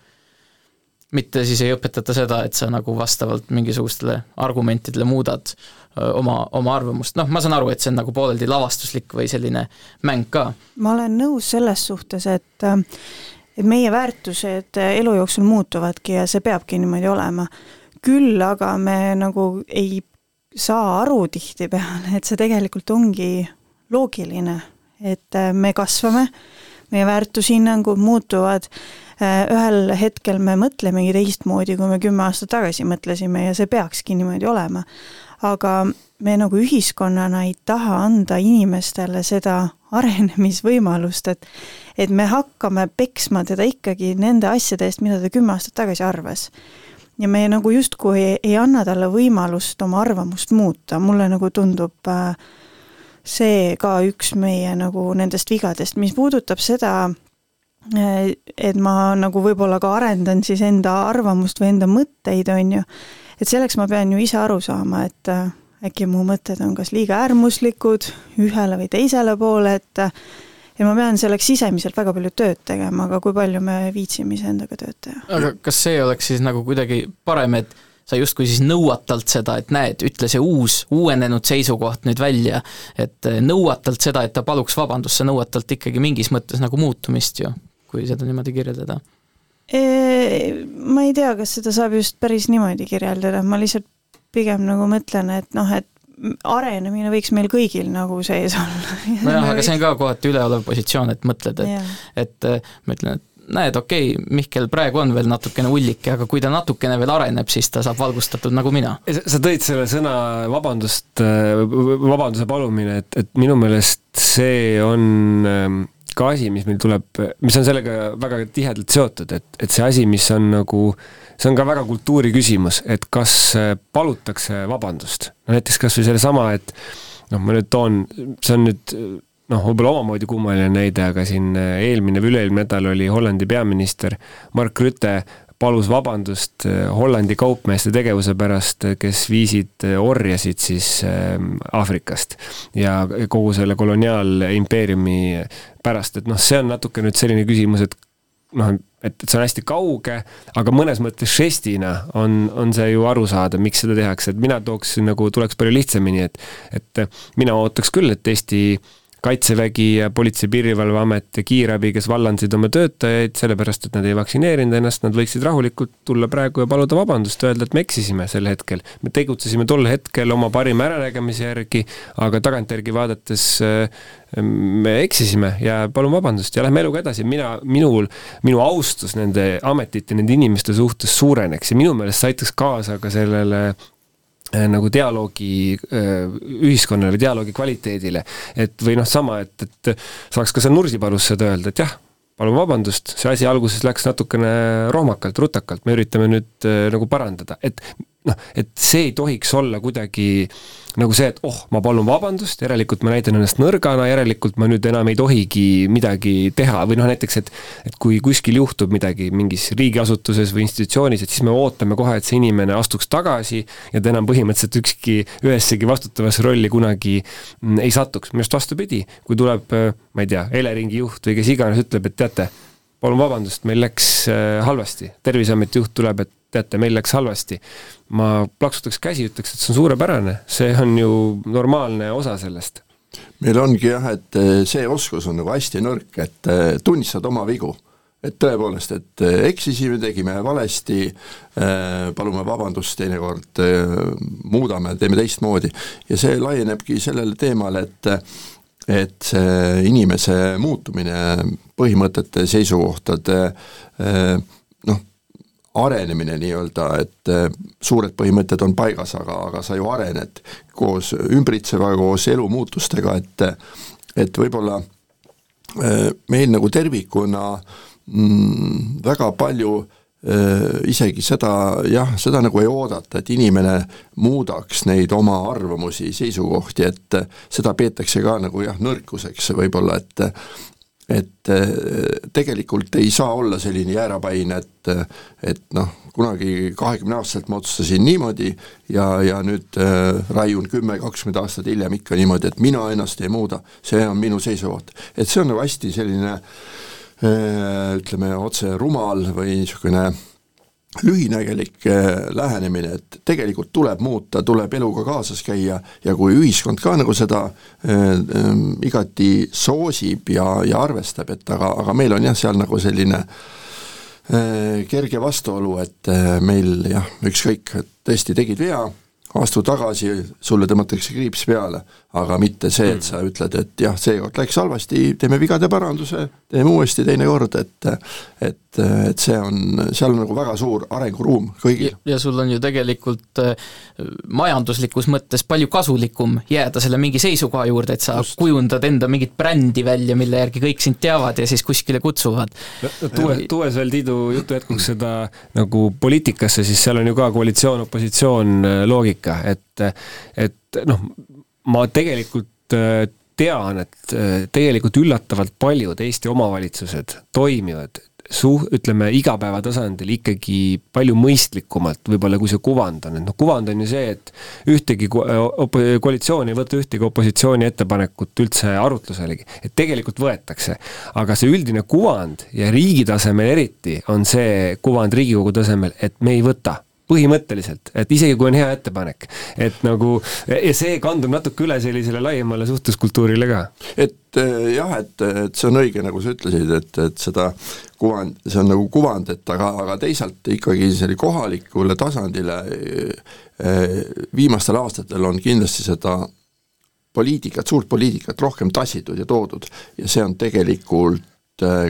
mitte siis ei õpetata seda, et sa nagu vastavalt mingisugustele argumentidele muudad oma, oma arvamust, noh, ma saan aru, et see on nagu pooleldi lavastuslik või selline mäng ka. ma olen nõus selles suhtes, et et meie väärtused elu jooksul muutuvadki ja see peabki niimoodi olema. küll aga me nagu ei saa aru tihtipeale, et see tegelikult ongi loogiline, et me kasvame, meie väärtushinnangud muutuvad Äh, ühel hetkel me mõtlemegi teistmoodi, kui me kümme aastat tagasi mõtlesime ja see peakski niimoodi olema. aga me nagu ühiskonnana ei taha anda inimestele seda arenemisvõimalust, et et me hakkame peksma teda ikkagi nende asjade eest, mida ta kümme aastat tagasi arvas. ja me nagu justkui ei, ei anna talle võimalust oma arvamust muuta, mulle nagu tundub äh, see ka üks meie nagu nendest vigadest, mis puudutab seda, äh, et ma nagu võib-olla ka arendan siis enda arvamust või enda mõtteid, on ju, et selleks ma pean ju ise aru saama, et äh, äkki mu mõtted on kas liiga äärmuslikud ühele või teisele poole, et ja ma pean selleks sisemiselt väga palju tööd tegema, aga kui palju me viitsime iseendaga tööd teha. aga kas see oleks siis nagu kuidagi parem, et sa justkui siis nõuad talt seda, et näed, ütle see uus, uuenenud seisukoht nüüd välja, et nõuad talt seda, et ta paluks vabandust, sa nõuad talt ikkagi mingis mõttes nagu muutumist ju, kui seda niimoodi kirjeldada? Ma ei tea, kas seda saab just päris niimoodi kirjeldada, ma lihtsalt pigem nagu mõtlen, et noh, et arenemine võiks meil kõigil nagu sees olla. *laughs* nojah, aga see on ka kohati üleolev positsioon, et mõtled, et, et äh, ma ütlen, et näed, okei okay,, Mihkel praegu on veel natukene ullike, aga kui ta natukene veel areneb, siis ta saab valgustatud nagu mina. sa tõid selle sõna vabandust, äh, vabanduse palumine, et, et minu meelest see on ähm, ka asi, mis meil tuleb, mis on sellega väga tihedalt seotud, et, et see asi, mis on nagu see on ka väga kultuuri küsimus, et kas äh, palutakse vabandust. no näiteks kas või sellesama, et noh, ma nüüd toon, see on nüüd noh, võib-olla omamoodi kummaline näide, aga siin äh, eelmine või üle-eelmine nädal oli Hollandi peaminister Mark Rutte palus vabandust äh, Hollandi kaupmeeste tegevuse pärast, kes viisid orjasid siis Aafrikast ja kogu selle koloniaalimpeeriumi pärast, et noh, see on natuke nüüd selline küsimus, et noh, et, et see on hästi kauge, aga mõnes mõttes žestina on, on see ju arusaadav, miks seda tehakse, et mina tooks nagu, tuleks palju lihtsamini, et et mina ootaks küll, et Eesti äh, kaitsevägi ja Politsei- ja Piirivalveamet ja kiirabi, kes vallandasid oma töötajaid sellepärast, et nad ei vaktsineerinud ennast, nad võiksid rahulikult tulla praegu ja paluda vabandust, öelda, et me eksisime sel hetkel. me tegutsesime tol hetkel oma parima äranägemise järgi, aga tagantjärgi vaadates äh, me eksisime ja palun vabandust ja lähme eluga edasi, mina, minul, minu austus nende ametite, nende inimeste suhtes suureneks ja minu meelest see aitaks kaasa ka sellele nagu dialoogi äh, ühiskonnale, dialoogi kvaliteedile. et või noh, sama, et, et saaks ka seal Nursipalus seda öelda, et jah, palun vabandust, see asi alguses läks natukene rohmakalt, rutakalt, me üritame nüüd äh, nagu parandada, et noh, et see ei tohiks olla kuidagi nagu see, et oh, ma palun vabandust, järelikult ma näitan ennast nõrgana, järelikult ma nüüd enam ei tohigi midagi teha. Või noh, näiteks et et kui kuskil juhtub midagi mingis riigiasutuses või institutsioonis, et siis me ootame kohe, et see inimene astuks tagasi ja ta enam põhimõtteliselt ükski, ühessegi vastutavasse rolli kunagi mm, ei satuks, minu arust vastupidi, kui tuleb, ma ei tea, Eleringi juht või kes iganes ütleb, et teate, palun vabandust, meil läks äh, halvasti, Terviseameti juht tuleb, et teate, meil läks halvasti. ma plaksutaks käsi, ütleks, et see on suurepärane, see on ju normaalne osa sellest. meil ongi jah, et eh, see oskus on nagu hästi nõrk, et eh, tunnistad oma vigu. et tõepoolest, et eksisime, tegime valesti, palume vabandust teinekord, muudame, teeme teistmoodi ja see laienebki sellele teemale, et et see inimese muutumine, põhimõtete, seisukohtade noh, arenemine nii-öelda, et äh, suured põhimõtted on paigas, aga, aga sa ju arened koos ümbritsevaga, koos elumuutustega, et et võib-olla äh, meil nagu tervikuna mm, väga palju äh, isegi seda, jah, seda nagu ei oodata, et inimene muudaks neid oma arvamusi, seisukohti, et seda peetakse ka nagu jah, nõrkuseks võib-olla, et et äh, tegelikult ei saa olla selline jäärapäine, et et noh, kunagi kahekümneaastaselt ma otsustasin niimoodi ja, ja nüüd äh, raiun kümme, kakskümmend aastat hiljem ikka niimoodi, et mina ennast ei muuda, see on minu seisukoht. et see on nagu hästi selline äh, ütleme, otse rumal või niisugune äh, lühinägelik äh, lähenemine, et tegelikult tuleb muuta, tuleb eluga kaasas käia ja kui ühiskond ka nagu seda äh, äh, igati soosib ja, ja arvestab, et aga, aga meil on jah, seal nagu selline äh, kerge vastuolu, et äh, meil jah, ükskõik, et tõesti tegid vea, astu tagasi, sulle tõmmatakse kriips peale, aga mitte see, et sa ütled, et jah, seekord läks halvasti, teeme vigade paranduse, teeme uuesti teine kord, et et et see on, seal on nagu väga suur arenguruum kõigil. ja sul on ju tegelikult äh, majanduslikus mõttes palju kasulikum jääda selle mingi seisukoha juurde, et sa Just. kujundad enda mingit brändi välja, mille järgi kõik sind teavad ja siis kuskile kutsuvad tuues, tuues veel Tiidu jutu jätkuks seda nagu poliitikasse, siis seal on ju ka koalitsioon-opositsioon äh, loogika, et, et noh, ma tegelikult äh, tean, et tegelikult üllatavalt paljud Eesti omavalitsused toimivad suh-, ütleme igapäevatasandil ikkagi palju mõistlikumalt võib-olla, kui see kuvand on, et noh, kuvand on ju see, et ühtegi op-, koalitsioon ei võta ühtegi opositsiooni ettepanekut üldse arutluselegi, et tegelikult võetakse. aga see üldine kuvand ja riigi tasemel eriti on see kuvand Riigikogu tasemel, et me ei võta põhimõtteliselt, et isegi kui on hea ettepanek, et nagu ja see kandub natuke üle sellisele laiemale suhtluskultuurile ka. et eh, jah, et, et see on õige, nagu sa ütlesid, et, et seda kuvand, see on nagu kuvand, et aga, aga teisalt ikkagi selle kohalikule tasandile eh, viimastel aastatel on kindlasti seda poliitikat, suurt poliitikat rohkem tassitud ja toodud ja see on tegelikult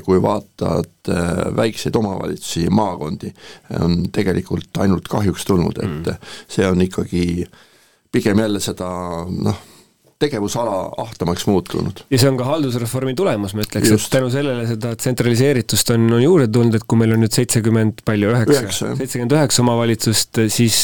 kui vaatad äh, väikseid omavalitsusi, maakondi, on tegelikult ainult kahjuks tulnud, et mm. see on ikkagi pigem jälle seda noh, tegevusala ahtamaks muutunud. ja see on ka haldusreformi tulemus, ma ütleks, et tänu sellele seda tsentraliseeritust on, on juurde tulnud, et kui meil on nüüd seitsekümmend, palju, üheksa, seitsekümmend üheksa omavalitsust, siis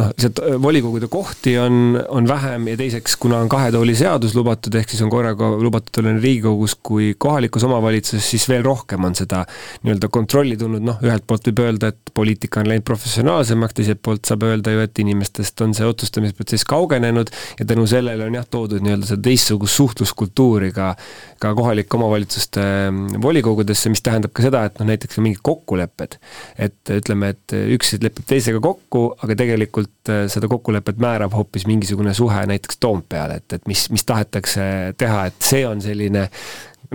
noh, lihtsalt volikogude kohti on, on vähem ja teiseks, kuna on kahe tooli seadus lubatud, ehk siis on korraga lubatud olla nii Riigikogus kui kohalikus omavalitsuses, siis veel rohkem on seda nii-öelda kontrolli tulnud, noh, ühelt poolt võib öelda, et poliitika on läinud professionaalsemaks, teiselt poolt saab öelda ju, et inimestest on see otsustamisprotsess kaugenenud ja tänu sellele on jah, toodud toodud nii-öelda seda teistsugust suhtluskultuuri ka, ka kohalike omavalitsuste mm, volikogudesse, mis tähendab ka seda, et noh, näiteks mingid kokkulepped, et ütleme, et üks lepib teisega kokku, aga tegelikult äh, seda kokkulepet määrab hoopis mingisugune suhe näiteks Toompeal, et, et mis, mis tahetakse teha, et see on selline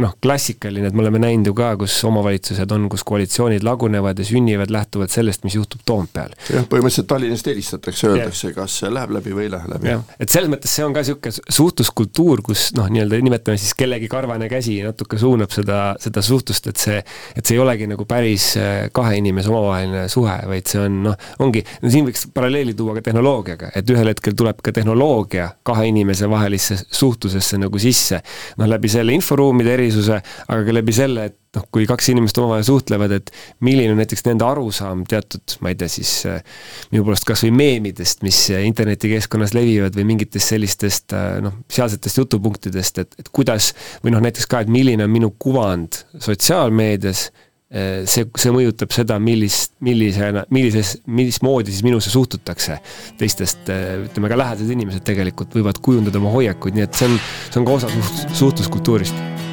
noh, klassikaline, et me oleme näinud ju ka, kus omavalitsused on, kus koalitsioonid lagunevad ja sünnivad lähtuvalt sellest, mis juhtub Toompeal. jah, põhimõtteliselt Tallinnast helistatakse, öeldakse, kas see läheb läbi või ei lähe läbi. et selles mõttes see on ka niisugune suhtluskultuur, kus noh, nii-öelda nimetame siis kellegi karvane käsi natuke suunab seda, seda suhtlust, et see, et see ei olegi nagu päris äh, kahe inimese omavaheline suhe, vaid see on noh, ongi, no siin võiks paralleeli tuua ka tehnoloogiaga, et ühel hetkel tuleb ka tehnoloogia kahe inimese vahelisse suhtlusesse nagu sisse, noh läbi selle inforuumide eri erisuse, aga ka läbi selle, et noh, kui kaks inimest omavahel suhtlevad, et milline on näiteks nende arusaam teatud, ma ei tea siis, äh, minu poolest kas või meemidest, mis internetikeskkonnas levivad või mingitest sellistest äh, noh, sealsetest jutupunktidest, et, et kuidas või noh, näiteks ka, et milline on minu kuvand sotsiaalmeedias äh, see, see mõjutab seda, millist, millisena, millises, mismoodi siis minusse suhtutakse. teistest, ütleme ka lähedased inimesed tegelikult võivad kujundada oma hoiakuid, nii et see on, see on ka osa suht-, suhtluskultuurist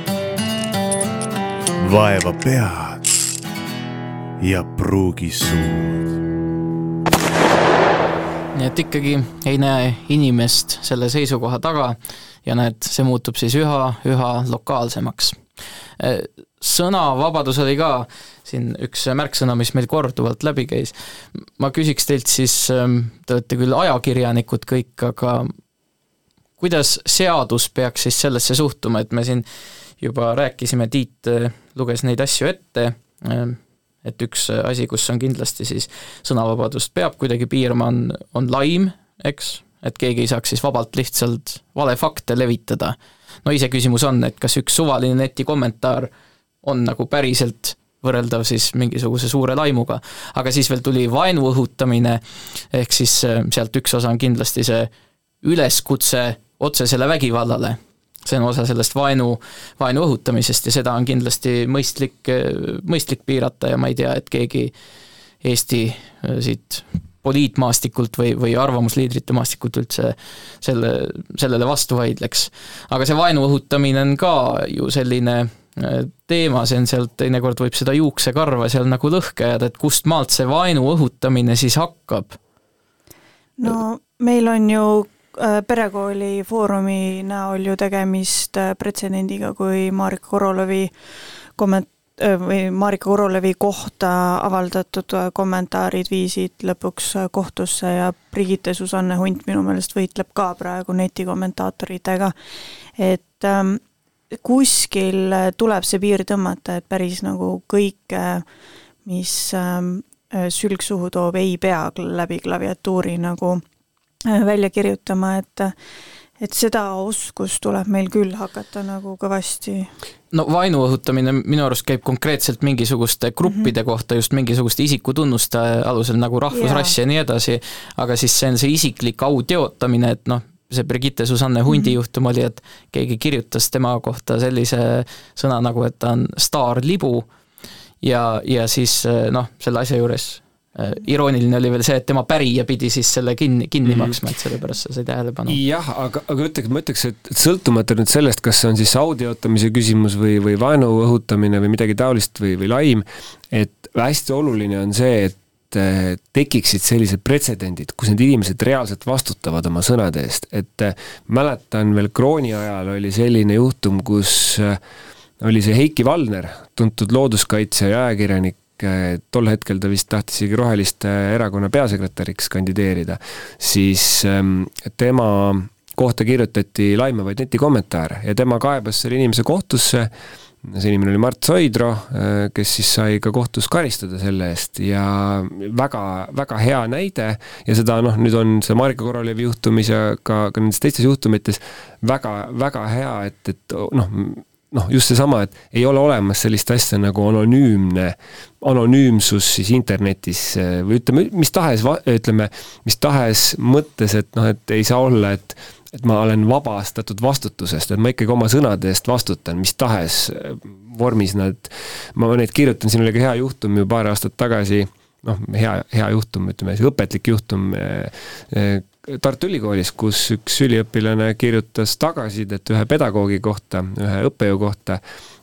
vaeva pead ja pruugi suud. nii et ikkagi ei näe inimest selle seisukoha taga ja näed, see muutub siis üha, üha lokaalsemaks. sõnavabadus oli ka siin üks märksõna, mis meil korduvalt läbi käis. ma küsiks teilt siis, te olete küll ajakirjanikud kõik, aga kuidas seadus peaks siis sellesse suhtuma, et me siin juba rääkisime, Tiit äh, luges neid asju ette, äh, et üks asi, kus on kindlasti siis sõnavabadust peab kuidagi piirama, on, on laim, eks, et keegi ei saaks siis vabalt lihtsalt valefakte levitada. no iseküsimus on, et kas üks suvaline netikommentaar on nagu päriselt võrreldav siis mingisuguse suure laimuga. aga siis veel tuli vaenu õhutamine, ehk siis äh, sealt üks osa on kindlasti see üleskutse otsesele vägivallale, see on osa sellest vaenu, vaenu õhutamisest ja seda on kindlasti mõistlik, mõistlik piirata ja ma ei tea, et keegi Eesti äh, siit poliitmaastikult või, või arvamusliidrite maastikult üldse selle, sellele vastu vaidleks. aga see vaenu õhutamine on ka ju selline äh, teema, see on sealt, teinekord võib seda juuksekarva seal nagu lõhke ajada, et kust maalt see vaenu õhutamine siis hakkab? no meil on ju perekooli Foorumi näol ju tegemist äh, pretsedendiga, kui Marika Korolovi komment-, äh, või Marika Korolevi kohta avaldatud kommentaarid viisid lõpuks kohtusse ja Brigitte Susanne Hunt minu meelest võitleb ka praegu netikommentaatoritega. et ähm, kuskil tuleb see piir tõmmata, et päris nagu kõike, mis ähm, sülg suhu toob, ei pea läbi klaviatuuri nagu välja kirjutama, et et seda oskust tuleb meil küll hakata nagu kõvasti no vaenu õhutamine minu arust käib konkreetselt mingisuguste gruppide mm -hmm. kohta, just mingisuguste isikutunnuste alusel nagu rahvusrass ja nii edasi, aga siis see on see isiklik au teotamine, et noh, see Brigitte Susanne Hundi mm -hmm. juhtum oli, et keegi kirjutas tema kohta sellise sõna nagu, et ta on staarlibu ja, ja siis noh, selle asja juures Äh, irooniline oli veel see, et tema pärija pidi siis selle kinni, kinni mm -hmm. maksma, et sellepärast sa sai tähelepanu. jah, aga, aga ütleks, ma ütleks, et sõltumata nüüd sellest, kas see on siis audio ootamise küsimus või, või vaenu õhutamine või midagi taolist või, või laim, et hästi oluline on see, et äh, tekiksid sellised pretsedendid, kus need inimesed reaalselt vastutavad oma sõnade eest, et äh, mäletan veel krooni ajal oli selline juhtum, kus oli see Heiki Valner, tuntud looduskaitsja ja ajakirjanik, tol hetkel ta vist tahtis isegi Roheliste erakonna peasekretäriks kandideerida, siis ähm, tema kohta kirjutati laimavaid netikommentaare ja tema kaebas selle inimese kohtusse, see inimene oli Mart Soidro, äh, kes siis sai ka kohtus karistada selle eest. Ja väga, väga hea näide ja seda noh, nüüd on see Marika Korolevi juhtumis ja ka, ka nendes teistes juhtumites väga, väga hea, et, et noh, noh, just seesama, et ei ole olemas sellist asja nagu anonüümne, anonüümsus siis internetis või ütleme, mis tahes, ütleme, mis tahes mõttes, et noh, et ei saa olla, et et ma olen vabastatud vastutusest, et ma ikkagi oma sõnade eest vastutan, mis tahes vormis nad, ma neid kirjutan, siin oli ka hea juhtum ju paar aastat tagasi, noh, hea, hea juhtum, ütleme, õpetlik juhtum Tartu Ülikoolis, kus üks üliõpilane kirjutas tagasisidet ühe pedagoogi kohta, ühe õppejõu kohta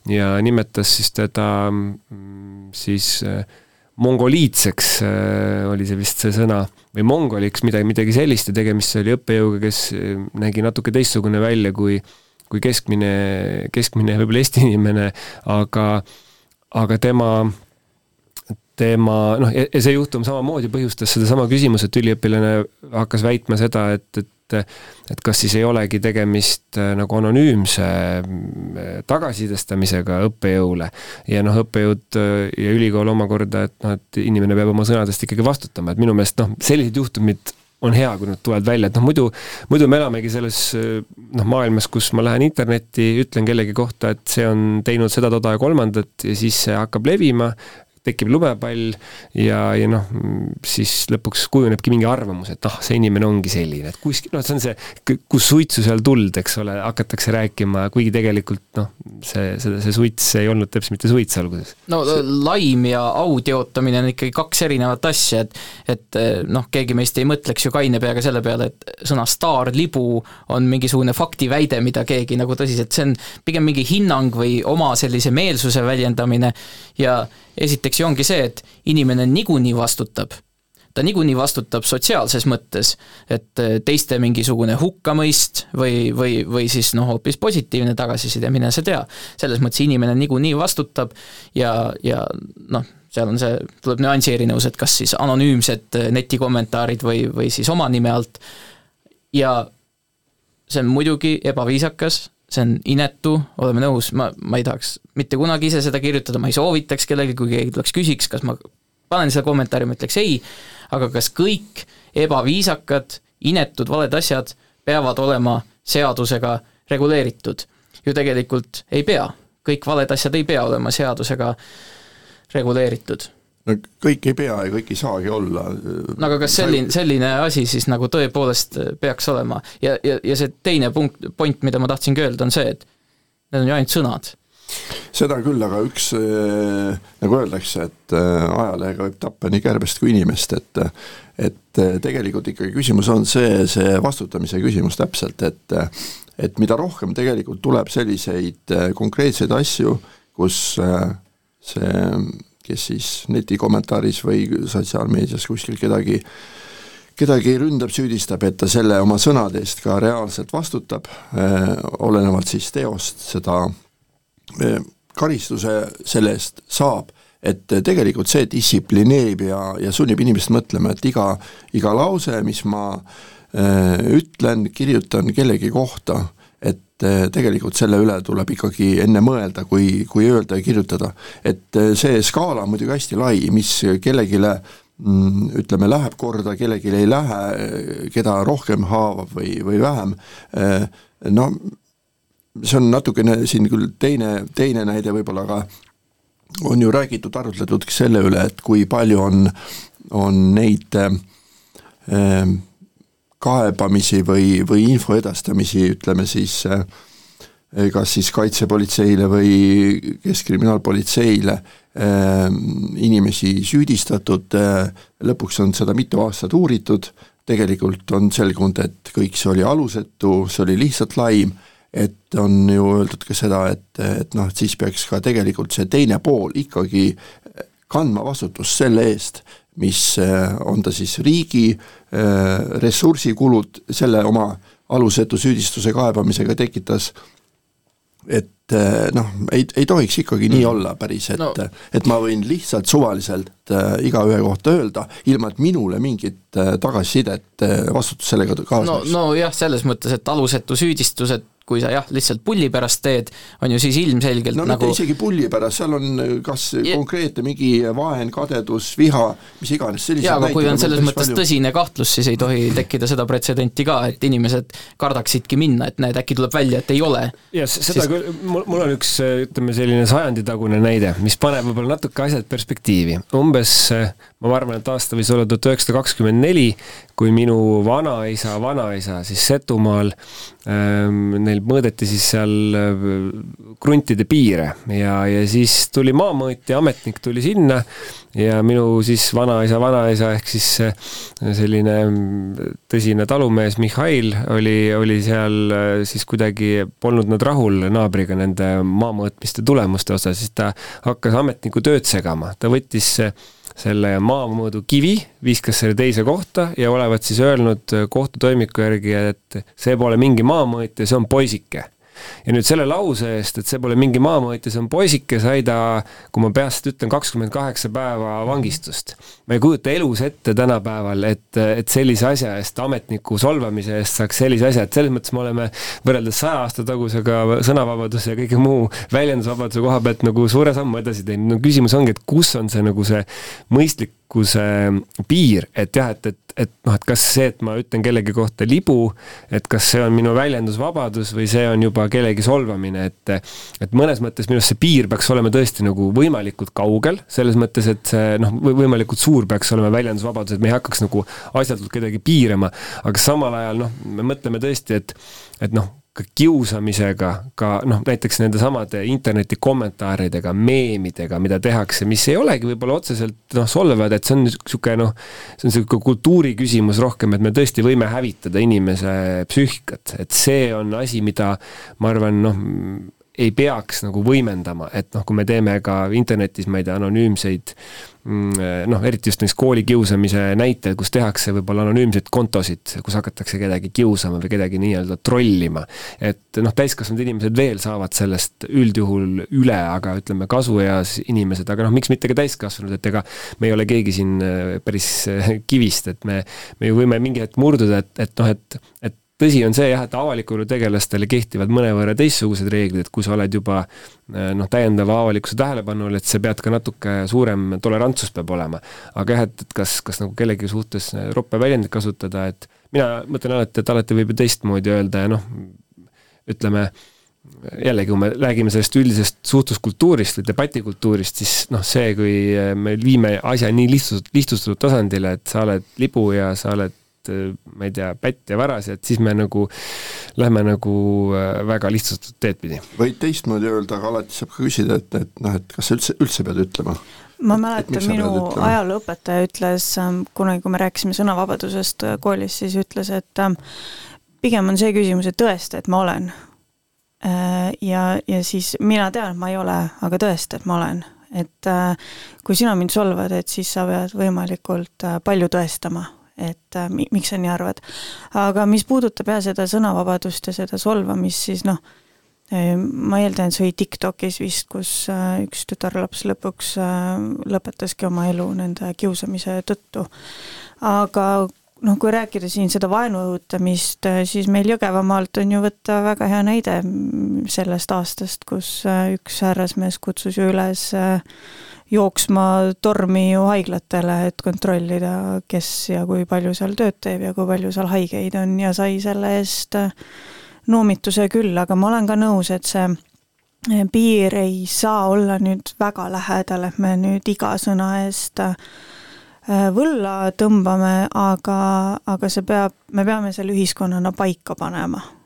ja nimetas siis teda mm, siis äh, mongoliitseks äh, oli see vist see sõna, või mongoliks, midagi, midagi sellist ja tegemist oli õppejõuga, kes äh, nägi natuke teistsugune välja kui, kui keskmine, keskmine võib-olla Eesti inimene, aga, aga tema tema noh, ja see juhtum samamoodi põhjustas sedasama küsimust, et üliõpilane hakkas väitma seda, et, et et kas siis ei olegi tegemist äh, nagu anonüümse äh, tagasisidestamisega õppejõule. ja noh, õppejõud äh, ja ülikool omakorda, et noh, et inimene peab oma sõnadest ikkagi vastutama, et minu meelest noh, sellised juhtumid on hea, kui nad tulevad välja, et noh, muidu, muidu me elamegi selles noh, maailmas, kus ma lähen internetti, ütlen kellegi kohta, et see on teinud seda, toda ja kolmandat ja siis see hakkab levima, tekib lumepall ja, ja noh, siis lõpuks kujunebki mingi arvamus, et ah, see inimene ongi selline, et kuskil, noh, see on see, kus suitsu seal tuld, eks ole, hakatakse rääkima, kuigi tegelikult noh, see, see, see suits ei olnud täpselt mitte suits alguses. no see... laim ja au teotamine on ikkagi kaks erinevat asja, et et noh, keegi meist ei mõtleks ju kaine peaga selle peale, et sõna staarlibu on mingisugune faktiväide, mida keegi nagu tõsiselt, see on pigem mingi hinnang või oma sellise meelsuse väljendamine ja esiteks ju ongi see, et inimene niikuinii vastutab ta niikuinii vastutab sotsiaalses mõttes, et äh, teiste mingisugune hukkamõist või, või, või siis noh, hoopis positiivne tagasiside, mine sa tea. selles mõttes inimene niikuinii vastutab ja, ja noh, seal on see, tuleb nüansi erinevus, et kas siis anonüümsed äh, netikommentaarid või, või siis oma nime alt ja see on muidugi ebaviisakas, see on inetu, oleme nõus, ma, ma ei tahaks mitte kunagi ise seda kirjutada, ma ei soovitaks kellelegi, kui keegi tuleks küsiks, kas ma panen selle kommentaari, ma ütleks ei, aga kas kõik ebaviisakad, inetud, valed asjad peavad olema seadusega reguleeritud? ju tegelikult ei pea, kõik valed asjad ei pea olema seadusega reguleeritud no kõik ei pea ja kõik ei saagi olla. no aga kas selline, selline asi siis nagu tõepoolest peaks olema ja, ja, ja see teine punkt, point, mida ma tahtsingi öelda, on see, et need on ju ainult sõnad. seda küll, aga üks äh, nagu öeldakse, et äh, ajalehega võib tappa nii kärbest kui inimest, et et äh, tegelikult ikkagi küsimus on see, see vastutamise küsimus täpselt, et et mida rohkem tegelikult tuleb selliseid konkreetseid asju, kus see kes siis netikommentaaris või sotsiaalmeedias kuskil kedagi kedagi ründab, süüdistab, et ta selle oma sõnade eest ka reaalselt vastutab äh,, olenevalt siis teost, seda äh, karistuse selle eest saab, et tegelikult see distsiplineerib ja, ja sunnib inimest mõtlema, et iga, iga lause, mis ma äh, ütlen, kirjutan kellegi kohta, eh, tegelikult selle üle tuleb ikkagi enne mõelda, kui, kui öelda ja kirjutada. et eh, see skaala on muidugi hästi lai, mis kellelegi mm, ütleme, läheb korda, kellelgi ei lähe, keda rohkem haavab või, või vähem, no see on natukene siin küll teine, teine näide võib-olla, aga on ju räägitud, arutletud selle üle, et kui palju on, on neid äh, kaebamisi või, või info edastamisi, ütleme siis äh, kas siis kaitsepolitseile või keskkriminaalpolitseile äh, inimesi süüdistatud äh,, lõpuks on seda mitu aastat uuritud, tegelikult on selgunud, et kõik see oli alusetu, see oli lihtsalt laim, et on ju öeldud ka seda, et, et noh, et siis peaks ka tegelikult see teine pool ikkagi kandma vastutust selle eest, mis äh, on ta siis riigi äh, ressursikulud selle oma alusetu süüdistuse kaebamisega tekitas, et äh, noh, ei, ei tohiks ikkagi nii mm. olla päris, et no. et ma võin lihtsalt suvaliselt äh, igaühe kohta öelda, ilma et minule mingit äh, tagasisidet äh, vastutus sellega kaasneks. no, nojah, selles mõttes, et alusetu süüdistus, et kui sa jah, lihtsalt pulli pärast teed, on ju siis ilmselgelt no nagu mitte isegi pulli pärast, seal on kas ja... konkreetne mingi vaen, kadedus, viha, mis iganes, sellised jaa, aga kui on selles mõttes palju. tõsine kahtlus, siis ei tohi tekkida seda pretsedenti ka, et inimesed kardaksidki minna, et näed, äkki tuleb välja, et ei ole. jah, seda siis... küll, mul, mul on üks ütleme, selline sajanditagune näide, mis paneb võib-olla natuke asjad perspektiivi. umbes ma arvan, et aasta võis olla tuhat üheksasada kakskümmend neli, kui minu vanaisa, vanaisa siis Setumaal ähm,, neil mõõdeti siis seal äh, kruntide piire ja, ja siis tuli maamõõtja, ametnik tuli sinna ja minu siis vanaisa, vanaisa ehk siis selline mm, tõsine talumees Mihhail oli, oli seal äh, siis kuidagi, polnud nad rahul naabriga nende maamõõtmiste tulemuste osas, siis ta hakkas ametniku tööd segama, ta võttis selle maamõõdu kivi, viskas selle teise kohta ja olevat siis öelnud kohtutoimiku järgi, et see pole mingi maamõõtja, see on poisike ja nüüd selle lause eest, et see pole mingi maamõõtja, see on poisike, sai ta, kui ma peast ütlen, kakskümmend kaheksa päeva vangistust. ma ei kujuta elus ette tänapäeval, et, et sellise asja eest, ametniku solvamise eest saaks sellise asja, et selles mõttes me oleme võrreldes saja aasta tagusega sõnavabaduse ja kõige muu väljendusvabaduse koha pealt nagu suure sammu edasi teinud. no küsimus ongi, et kus on see nagu see mõistlik tarkuse piir, et jah, et, et, et noh, et kas see, et ma ütlen kellegi kohta libu, et kas see on minu väljendusvabadus või see on juba kellegi solvamine, et et mõnes mõttes minu arust see piir peaks olema tõesti nagu võimalikult kaugel, selles mõttes, et see noh, võimalikult suur peaks olema väljendusvabadus, et me ei hakkaks nagu asjatult kedagi piirama, aga samal ajal noh, me mõtleme tõesti, et et noh, ka kiusamisega, ka noh, näiteks nendesamade interneti kommentaaridega, meemidega, mida tehakse, mis ei olegi võib-olla otseselt noh, solvavad, et see on niisugune noh, see on niisugune kultuuri küsimus rohkem, et me tõesti võime hävitada inimese psüühikat, et see on asi, mida ma arvan, noh, ei peaks nagu võimendama, et noh, kui me teeme ka internetis, ma ei tea, anonüümseid mm, noh, eriti just näiteks koolikiusamise näitel, kus tehakse võib-olla anonüümseid kontosid, kus hakatakse kedagi kiusama või kedagi nii-öelda trollima. et noh, täiskasvanud inimesed veel saavad sellest üldjuhul üle, aga ütleme, kasueas inimesed, aga noh, miks mitte ka täiskasvanud, et ega me ei ole keegi siin äh, päris äh, kivist, et me, me ju võime mingi hetk murduda, et, et noh, et, et tõsi on see jah, et avalikule tegelastele kehtivad mõnevõrra teistsugused reeglid, kui sa oled juba eh, noh, täiendava avalikkuse tähelepanu all, et sa pead ka natuke suurem tolerantsus peab olema. aga jah, et, et kas, kas nagu kellegi suhtes roppe väljendit kasutada, et mina mõtlen alati, et alati võib ju teistmoodi öelda ja noh, ütleme, jällegi, kui me räägime sellest üldisest suhtluskultuurist või debatikultuurist, siis noh, see, kui me viime asja nii lihtsustatud, lihtsustatud tasandile, et sa oled libu ja sa oled Äh, ma ei tea, pätt ja varas, et siis me nagu lähme nagu äh, väga lihtsustatud teed pidi. võid teistmoodi öelda, aga alati saab ka küsida, et, et noh, et kas sa üldse, üldse pead ütlema? ma mäletan, minu ajalooõpetaja ütles ähm, kunagi, kui me rääkisime sõnavabadusest äh, koolis, siis ütles, et ähm, pigem on see küsimus, et tõesta, et ma olen. Ja, ja siis mina tean, et ma ei ole, aga tõesta, et ma olen. et kui sina mind solvad, et siis sa pead võimalikult palju tõestama et äh, mi-, miks sa nii arvad. aga mis puudutab jah, seda sõnavabadust ja seda solvamist, siis noh, äh, ma eeldan, see oli TikTokis vist, kus äh, üks tütarlaps lõpuks lõpetaski oma elu nende kiusamise tõttu. aga noh, kui rääkida siin seda vaenu õhutamist, siis meil Jõgevamaalt on ju võtta väga hea näide sellest aastast, kus üks härrasmees kutsus ju üles jooksma tormi ju haiglatele, et kontrollida, kes ja kui palju seal tööd teeb ja kui palju seal haigeid on ja sai selle eest noomituse küll, aga ma olen ka nõus, et see piir ei saa olla nüüd väga lähedal, et me nüüd iga sõna eest võlla tõmbame, aga, aga see peab, me peame selle ühiskonnana paika panema. Äh,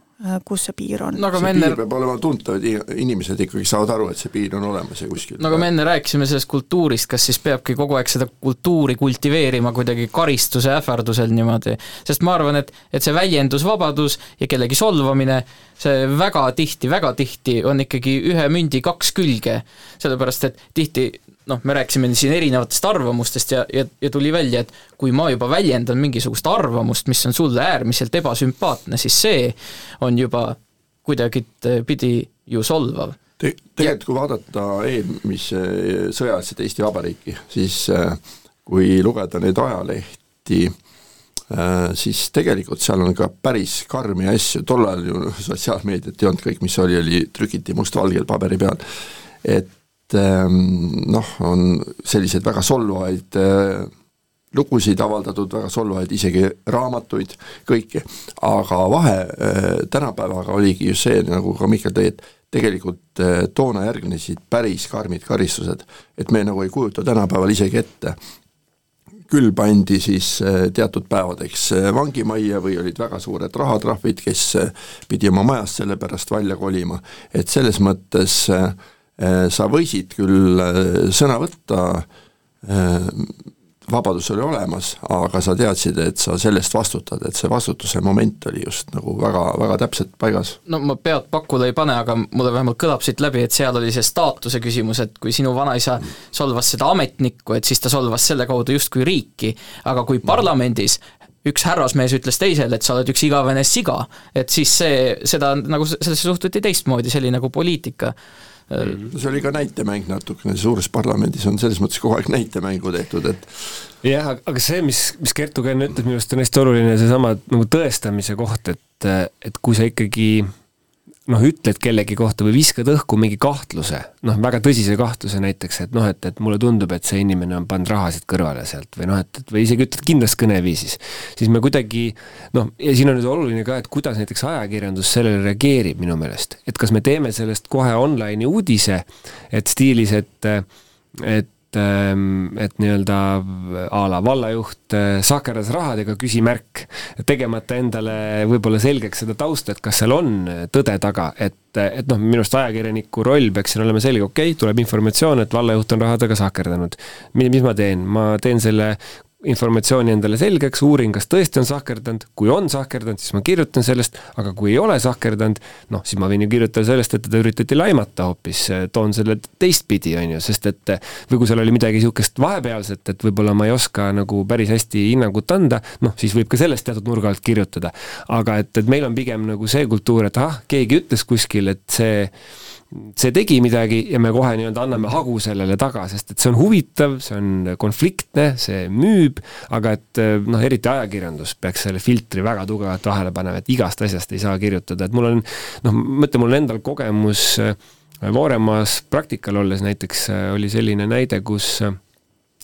kus see piir on? No,. see enne... piir peab olema tuntav, et inimesed ikkagi saavad aru, et see piir on olemas ja kuskil. No aga me enne rääkisime sellest kultuurist, kas siis peabki kogu aeg seda kultuuri kultiveerima kuidagi karistuse ähvardusel niimoodi, sest ma arvan, et, et see väljendusvabadus ja kellegi solvamine, see väga tihti, väga tihti on ikkagi ühe mündi kaks külge, sellepärast et tihti noh, me rääkisime siin erinevatest arvamustest ja, ja, ja tuli välja, et kui ma juba väljendan mingisugust arvamust, mis on sulle äärmiselt ebasümpaatne, siis see on juba kuidagipidi ju solvav Te,. tegelikult kui vaadata eelmise sõjaeelset Eesti Vabariiki, siis äh, kui lugeda neid ajalehti, äh, siis tegelikult seal on ka päris karmi asju, tol ajal ju sotsiaalmeediat ei olnud, kõik, mis oli, oli trükiti mustvalgel paberi peal, et Ehm, noh, on selliseid väga solvavaid äh, lugusid avaldatud, väga solvavaid, isegi raamatuid, kõike, aga vahe äh, tänapäevaga oligi ju see, nagu ka Mihkel tõi, et tegelikult äh, toona järgnesid päris karmid karistused, et me nagu ei kujuta tänapäeval isegi ette, küll pandi siis teatud päevadeks vangimajja või olid väga suured rahatrahvid, kes pidi oma majast selle pärast välja kolima, et selles mõttes Äh, sa võisid küll äh, sõna võtta, äh, vabadus oli olemas, aga sa teadsid, et sa sellest vastutad, et see vastutuse moment oli just nagu väga, väga täpselt paigas. no ma pead pakkuda ei pane, aga mulle vähemalt kõlab siit läbi, et seal oli see staatuse küsimus, et kui sinu vanaisa solvas seda ametnikku, et siis ta solvas selle kaudu justkui riiki, aga kui parlamendis üks härrasmees ütles teisele, et sa oled üks igavene siga, et siis see, seda nagu, sellesse suhtuti teistmoodi, see oli nagu poliitika. See oli ka näitemäng natukene, suures parlamendis on selles mõttes kogu aeg näitemängu tehtud, et jah, aga see, mis, mis Kertu ka enne ütles, minu arust on hästi oluline seesama nagu tõestamise koht, et, et kui sa ikkagi noh, ütled kellegi kohta või viskad õhku mingi kahtluse, noh, väga tõsise kahtluse näiteks, et noh, et, et mulle tundub, et see inimene on pannud rahasid kõrvale sealt või noh, et, et või isegi ütled kindlas kõneviisis, siis me kuidagi noh, ja siin on nüüd oluline ka, et kuidas näiteks ajakirjandus sellele reageerib minu meelest, et kas me teeme sellest kohe online'i uudise, et stiilis, et et et, ähm, et nii-öelda a la vallajuht äh, sakerdas rahadega, küsimärk, tegemata endale võib-olla selgeks seda tausta, et kas seal on tõde taga, et et noh, minu arust ajakirjaniku roll peaks siin olema selge, okei okay,, tuleb informatsioon, et vallajuht on rahadega sakerdanud. mis ma teen, ma teen selle informatsiooni endale selgeks, uurin, kas tõesti on sahkerdanud, kui on sahkerdanud, siis ma kirjutan sellest, aga kui ei ole sahkerdanud, noh, siis ma võin ju kirjutada sellest, et teda üritati laimata hoopis, toon selle teistpidi, on ju, sest et või kui seal oli midagi niisugust vahepealset, et võib-olla ma ei oska nagu päris hästi hinnangut anda, noh, siis võib ka sellest teatud nurga alt kirjutada. aga et, et meil on pigem nagu see kultuur, et ahah, keegi ütles kuskil, et see see tegi midagi ja me kohe nii-öelda anname hagu sellele taga, sest et see on huvitav, see on konfliktne, see müüb, aga et noh, eriti ajakirjandus peaks selle filtri väga tugevalt vahele panema, et igast asjast ei saa kirjutada, et mul on noh, ma ütlen, mul on endal kogemus Vooremaas praktikal olles näiteks oli selline näide, kus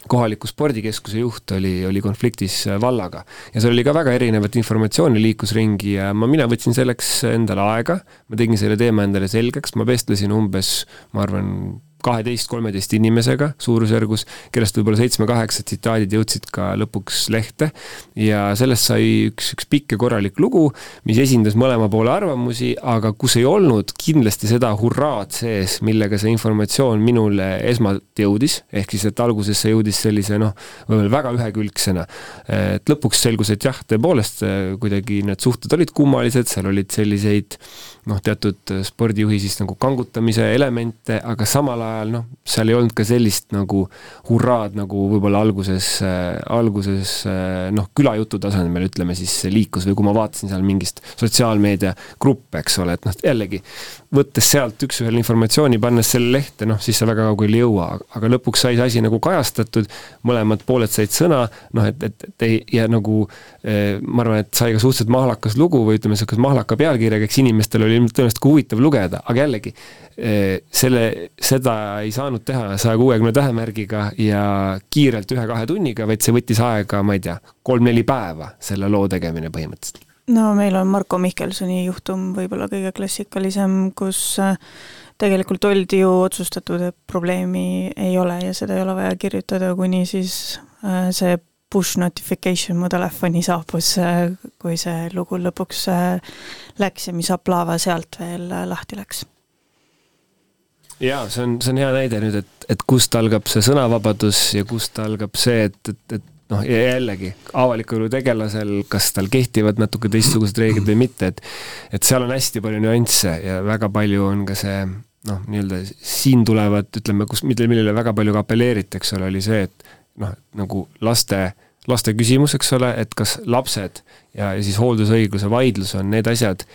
kohaliku spordikeskuse juht oli, oli konfliktis vallaga. Ja seal oli ka väga erinevat informatsiooni liikus ringi ja ma, mina võtsin selleks endale aega, ma tegin selle teema endale selgeks, ma vestlesin umbes, ma arvan, kaheteist-kolmeteist inimesega suurusjärgus, kellest võib-olla seitsme-kaheksa tsitaadid jõudsid ka lõpuks lehte ja sellest sai üks, üks pikk ja korralik lugu, mis esindas mõlema poole arvamusi, aga kus ei olnud kindlasti seda hurraad sees, millega see informatsioon minule esmalt jõudis, ehk siis et alguses see jõudis sellise noh, võib-olla väga ühekülgsena. et lõpuks selgus, et jah, tõepoolest kuidagi need suhted olid kummalised, seal olid selliseid noh, teatud spordijuhi siis nagu kangutamise elemente, aga samal ajal noh, seal ei olnud ka sellist nagu hurraad, nagu võib-olla alguses äh,, alguses äh, noh, külajutu tasemel ütleme siis liikus või kui ma vaatasin seal mingist sotsiaalmeedia gruppe, eks ole, et noh, jällegi võttes sealt üks-ühele informatsiooni, pannes selle lehte, noh siis sa väga kaugele ei jõua, aga lõpuks sai see asi nagu kajastatud, mõlemad pooled said sõna, noh et, et, et ei, ja nagu eh, ma arvan, et sai ka suhteliselt mahlakas lugu või ütleme, niisuguse mahlaka pealkirjaga, eks inimestel oli tõenäoliselt ka huvitav lugeda, aga jällegi, eh, selle, seda ei saanud teha saja kuuekümne tähemärgiga ja kiirelt ühe-kahe tunniga, vaid see võttis aega, ma ei tea, kolm-neli päeva, selle loo tegemine põhimõtteliselt no meil on Marko Mihkelsoni juhtum võib-olla kõige klassikalisem, kus äh, tegelikult oldi ju otsustatud, et probleemi ei ole ja seda ei ole vaja kirjutada, kuni siis äh, see push notification mu telefoni saabus, äh, kui see lugu lõpuks läks ja mis aplaava sealt veel lahti läks. jaa, see on, see on hea näide nüüd, et, et kust algab see sõnavabadus ja kust algab see, et, et, et noh, ja jällegi, avaliku elu tegelasel, kas tal kehtivad natuke teistsugused reeglid või mitte, et et seal on hästi palju nüansse ja väga palju on ka see noh, nii-öelda siin tulevad, ütleme, kus, mille, millele väga palju ka apelleeriti, eks ole, oli see, et noh, nagu laste, laste küsimus, eks ole, et kas lapsed ja, ja siis hooldusõiguse vaidlus on need asjad,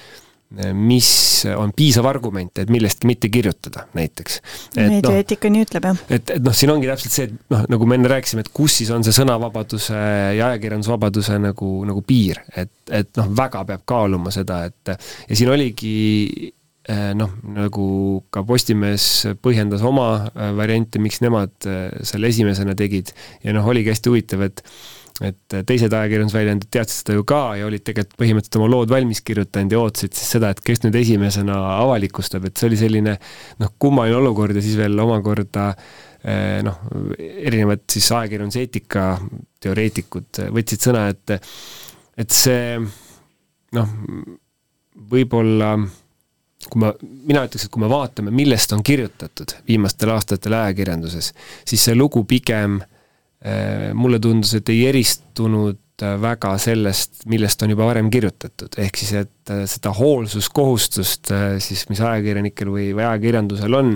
mis on piisav argument, et millestki mitte kirjutada, näiteks. meediaeetika no, nii ütleb, jah. et, et noh, siin ongi täpselt see, et noh, nagu me enne rääkisime, et kus siis on see sõnavabaduse ja ajakirjandusvabaduse nagu, nagu piir, et, et noh, väga peab kaaluma seda, et ja siin oligi eh, noh, nagu ka Postimees põhjendas oma eh, variante, miks nemad eh, selle esimesena tegid ja noh, oligi hästi huvitav, et et teised ajakirjandusväljaanded teadsid seda ju ka ja olid tegelikult põhimõtteliselt oma lood valmis kirjutanud ja ootasid siis seda, et kes nüüd esimesena avalikustab, et see oli selline noh, kummaline olukord ja siis veel omakorda eh, noh, erinevad siis ajakirjanduseetika teoreetikud võtsid sõna, et et see noh, võib-olla kui ma, mina ütleks, et kui me vaatame, millest on kirjutatud viimastel aastatel ajakirjanduses, siis see lugu pigem äh, Äh, mulle tundus, et ei eristunud äh, väga sellest, millest on juba varem kirjutatud, ehk siis et äh, seda hoolsuskohustust siis, mis ajakirjanikel või, või ajakirjandusel on,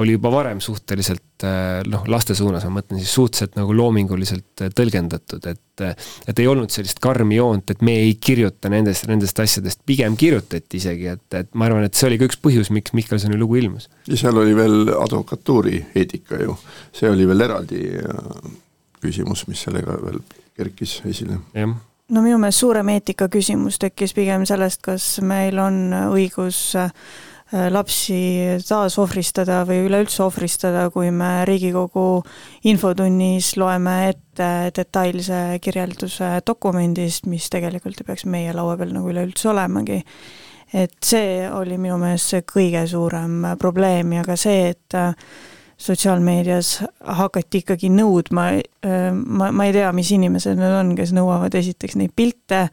oli juba varem suhteliselt noh, laste suunas, ma mõtlen siis suhteliselt nagu loominguliselt tõlgendatud, et et ei olnud sellist karmi joont, et me ei kirjuta nendest, nendest asjadest, pigem kirjutati isegi, et, et ma arvan, et see oli ka üks põhjus, miks Mihkelsoni lugu ilmus. ja seal oli veel advokatuuri eetika ju, see oli veel eraldi küsimus, mis sellega veel kerkis esile. no minu meelest suurem eetika küsimus tekkis pigem sellest, kas meil on õigus äh, lapsi taasohvristada või üleüldse ohvristada, kui me Riigikogu infotunnis loeme ette detailse kirjelduse dokumendist, mis tegelikult ei peaks meie laua peal nagu üleüldse olemagi. et see oli minu meelest see kõige suurem probleem ja ka see, et sotsiaalmeedias hakati ikkagi nõudma, ma, ma ei tea, mis inimesed need on, kes nõuavad esiteks neid pilte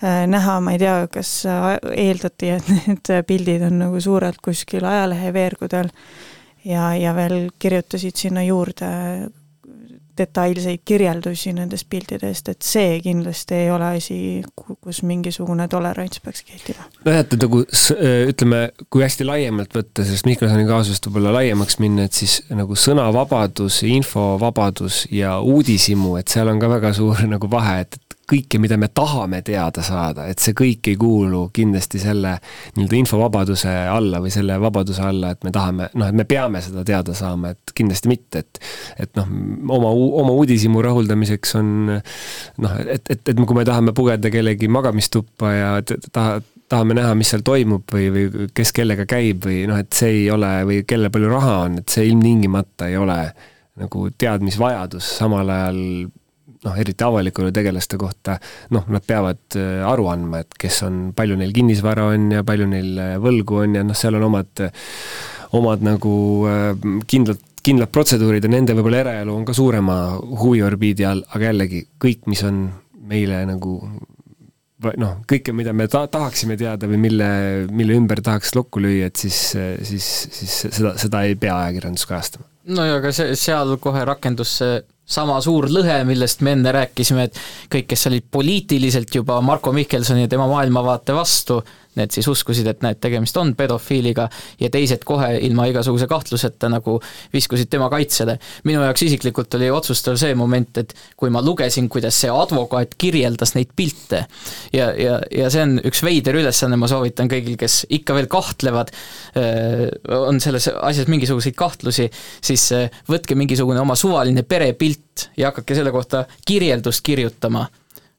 näha, ma ei tea, kas eeldati, et *laughs* need pildid on nagu suurelt kuskil ajaleheveergudel ja, ja veel kirjutasid sinna juurde detailseid kirjeldusi nendest piltidest, et see kindlasti ei ole asi, kus mingisugune tolerants peaks kehtima. nojah, et nagu ütleme, kui hästi laiemalt võtta sellest Mihkelsoni kaasusest võib-olla laiemaks minna, et siis nagu sõnavabadus, infovabadus ja uudishimu, et seal on ka väga suur nagu vahe, et, et kõike, mida me tahame teada saada, et see kõik ei kuulu kindlasti selle nii-öelda infovabaduse alla või selle vabaduse alla, et me tahame, noh, et me peame seda teada saama, et kindlasti mitte, et et noh, oma, oma uudishimu rahuldamiseks on noh, et, et, et kui me tahame pugeda kellegi magamistuppa ja taha, tahame näha, mis seal toimub või, või kes kellega käib või noh, et see ei ole, või kellel palju raha on, et see ilmtingimata ei ole nagu teadmisvajadus, samal ajal noh, eriti avaliku elu tegelaste kohta, noh, nad peavad äh, aru andma, et kes on, palju neil kinnisvara on ja palju neil äh, võlgu on ja noh, seal on omad, omad nagu äh, kindlad, kindlad protseduurid ja nende võib-olla eraelu on ka suurema huviorbiidi all, aga jällegi, kõik, mis on meile nagu noh, kõike, mida me ta-, tahaksime teada või mille, mille ümber tahaks lokku lüüa, et siis, siis, siis seda, seda ei pea ajakirjandus kajastama. no ja aga see, seal kohe rakendus see sama suur lõhe, millest me enne rääkisime, et kõik, kes olid poliitiliselt juba Marko Mihkelsoni ja tema maailmavaate vastu, need siis uskusid, et näed, tegemist on pedofiiliga ja teised kohe ilma igasuguse kahtluseta nagu viskusid tema kaitsele. minu jaoks isiklikult oli otsustav see moment, et kui ma lugesin, kuidas see advokaat kirjeldas neid pilte ja, ja, ja see on üks veider ülesanne, ma soovitan kõigil, kes ikka veel kahtlevad, on selles asjas mingisuguseid kahtlusi, siis võtke mingisugune oma suvaline perepilt ja hakake selle kohta kirjeldust kirjutama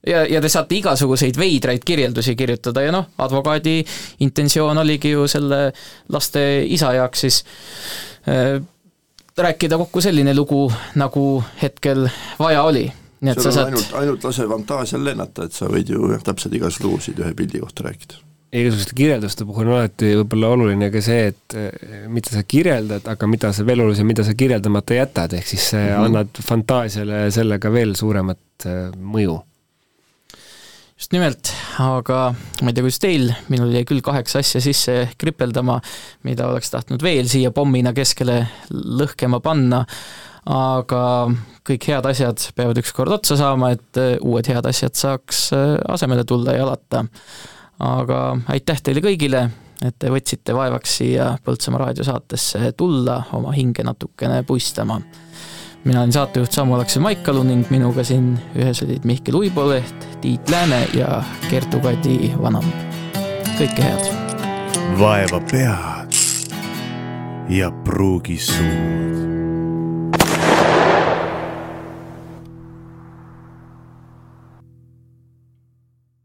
ja, ja te saate igasuguseid veidraid kirjeldusi kirjutada ja noh, advokaadi intentsioon oligi ju selle laste isa jaoks siis äh, rääkida kokku selline lugu, nagu hetkel vaja oli. nii et sa saad ainult, ainult lase fantaasial lennata, et sa võid ju jah, täpselt igasuguseid lugusid ühe pildi kohta rääkida igasuguste kirjelduste puhul on alati võib-olla oluline ka see, et eh, mida sa kirjeldad, aga mida sa veel olulisem, mida sa kirjeldamata jätad, ehk siis mm -hmm. annad fantaasiale sellega veel suuremat eh, mõju just nimelt, aga ma ei tea, kuidas teil, minul jäi küll kaheksa asja sisse kripeldama, mida oleks tahtnud veel siia pommina keskele lõhkema panna, aga kõik head asjad peavad ükskord otsa saama, et äh, uued head asjad saaks äh, asemele tulla ja alata. aga aitäh teile kõigile, et te võtsite vaevaks siia Põltsamaa raadiosaatesse tulla oma hinge natukene puistama mina olen saatejuht Samu Aleksejev Maikalu ning minuga siin ühes olid Mihkel Uiboleht, Tiit Lääne ja Kertu-Kadi Vanam. kõike head! vaeva pead ja pruugi suud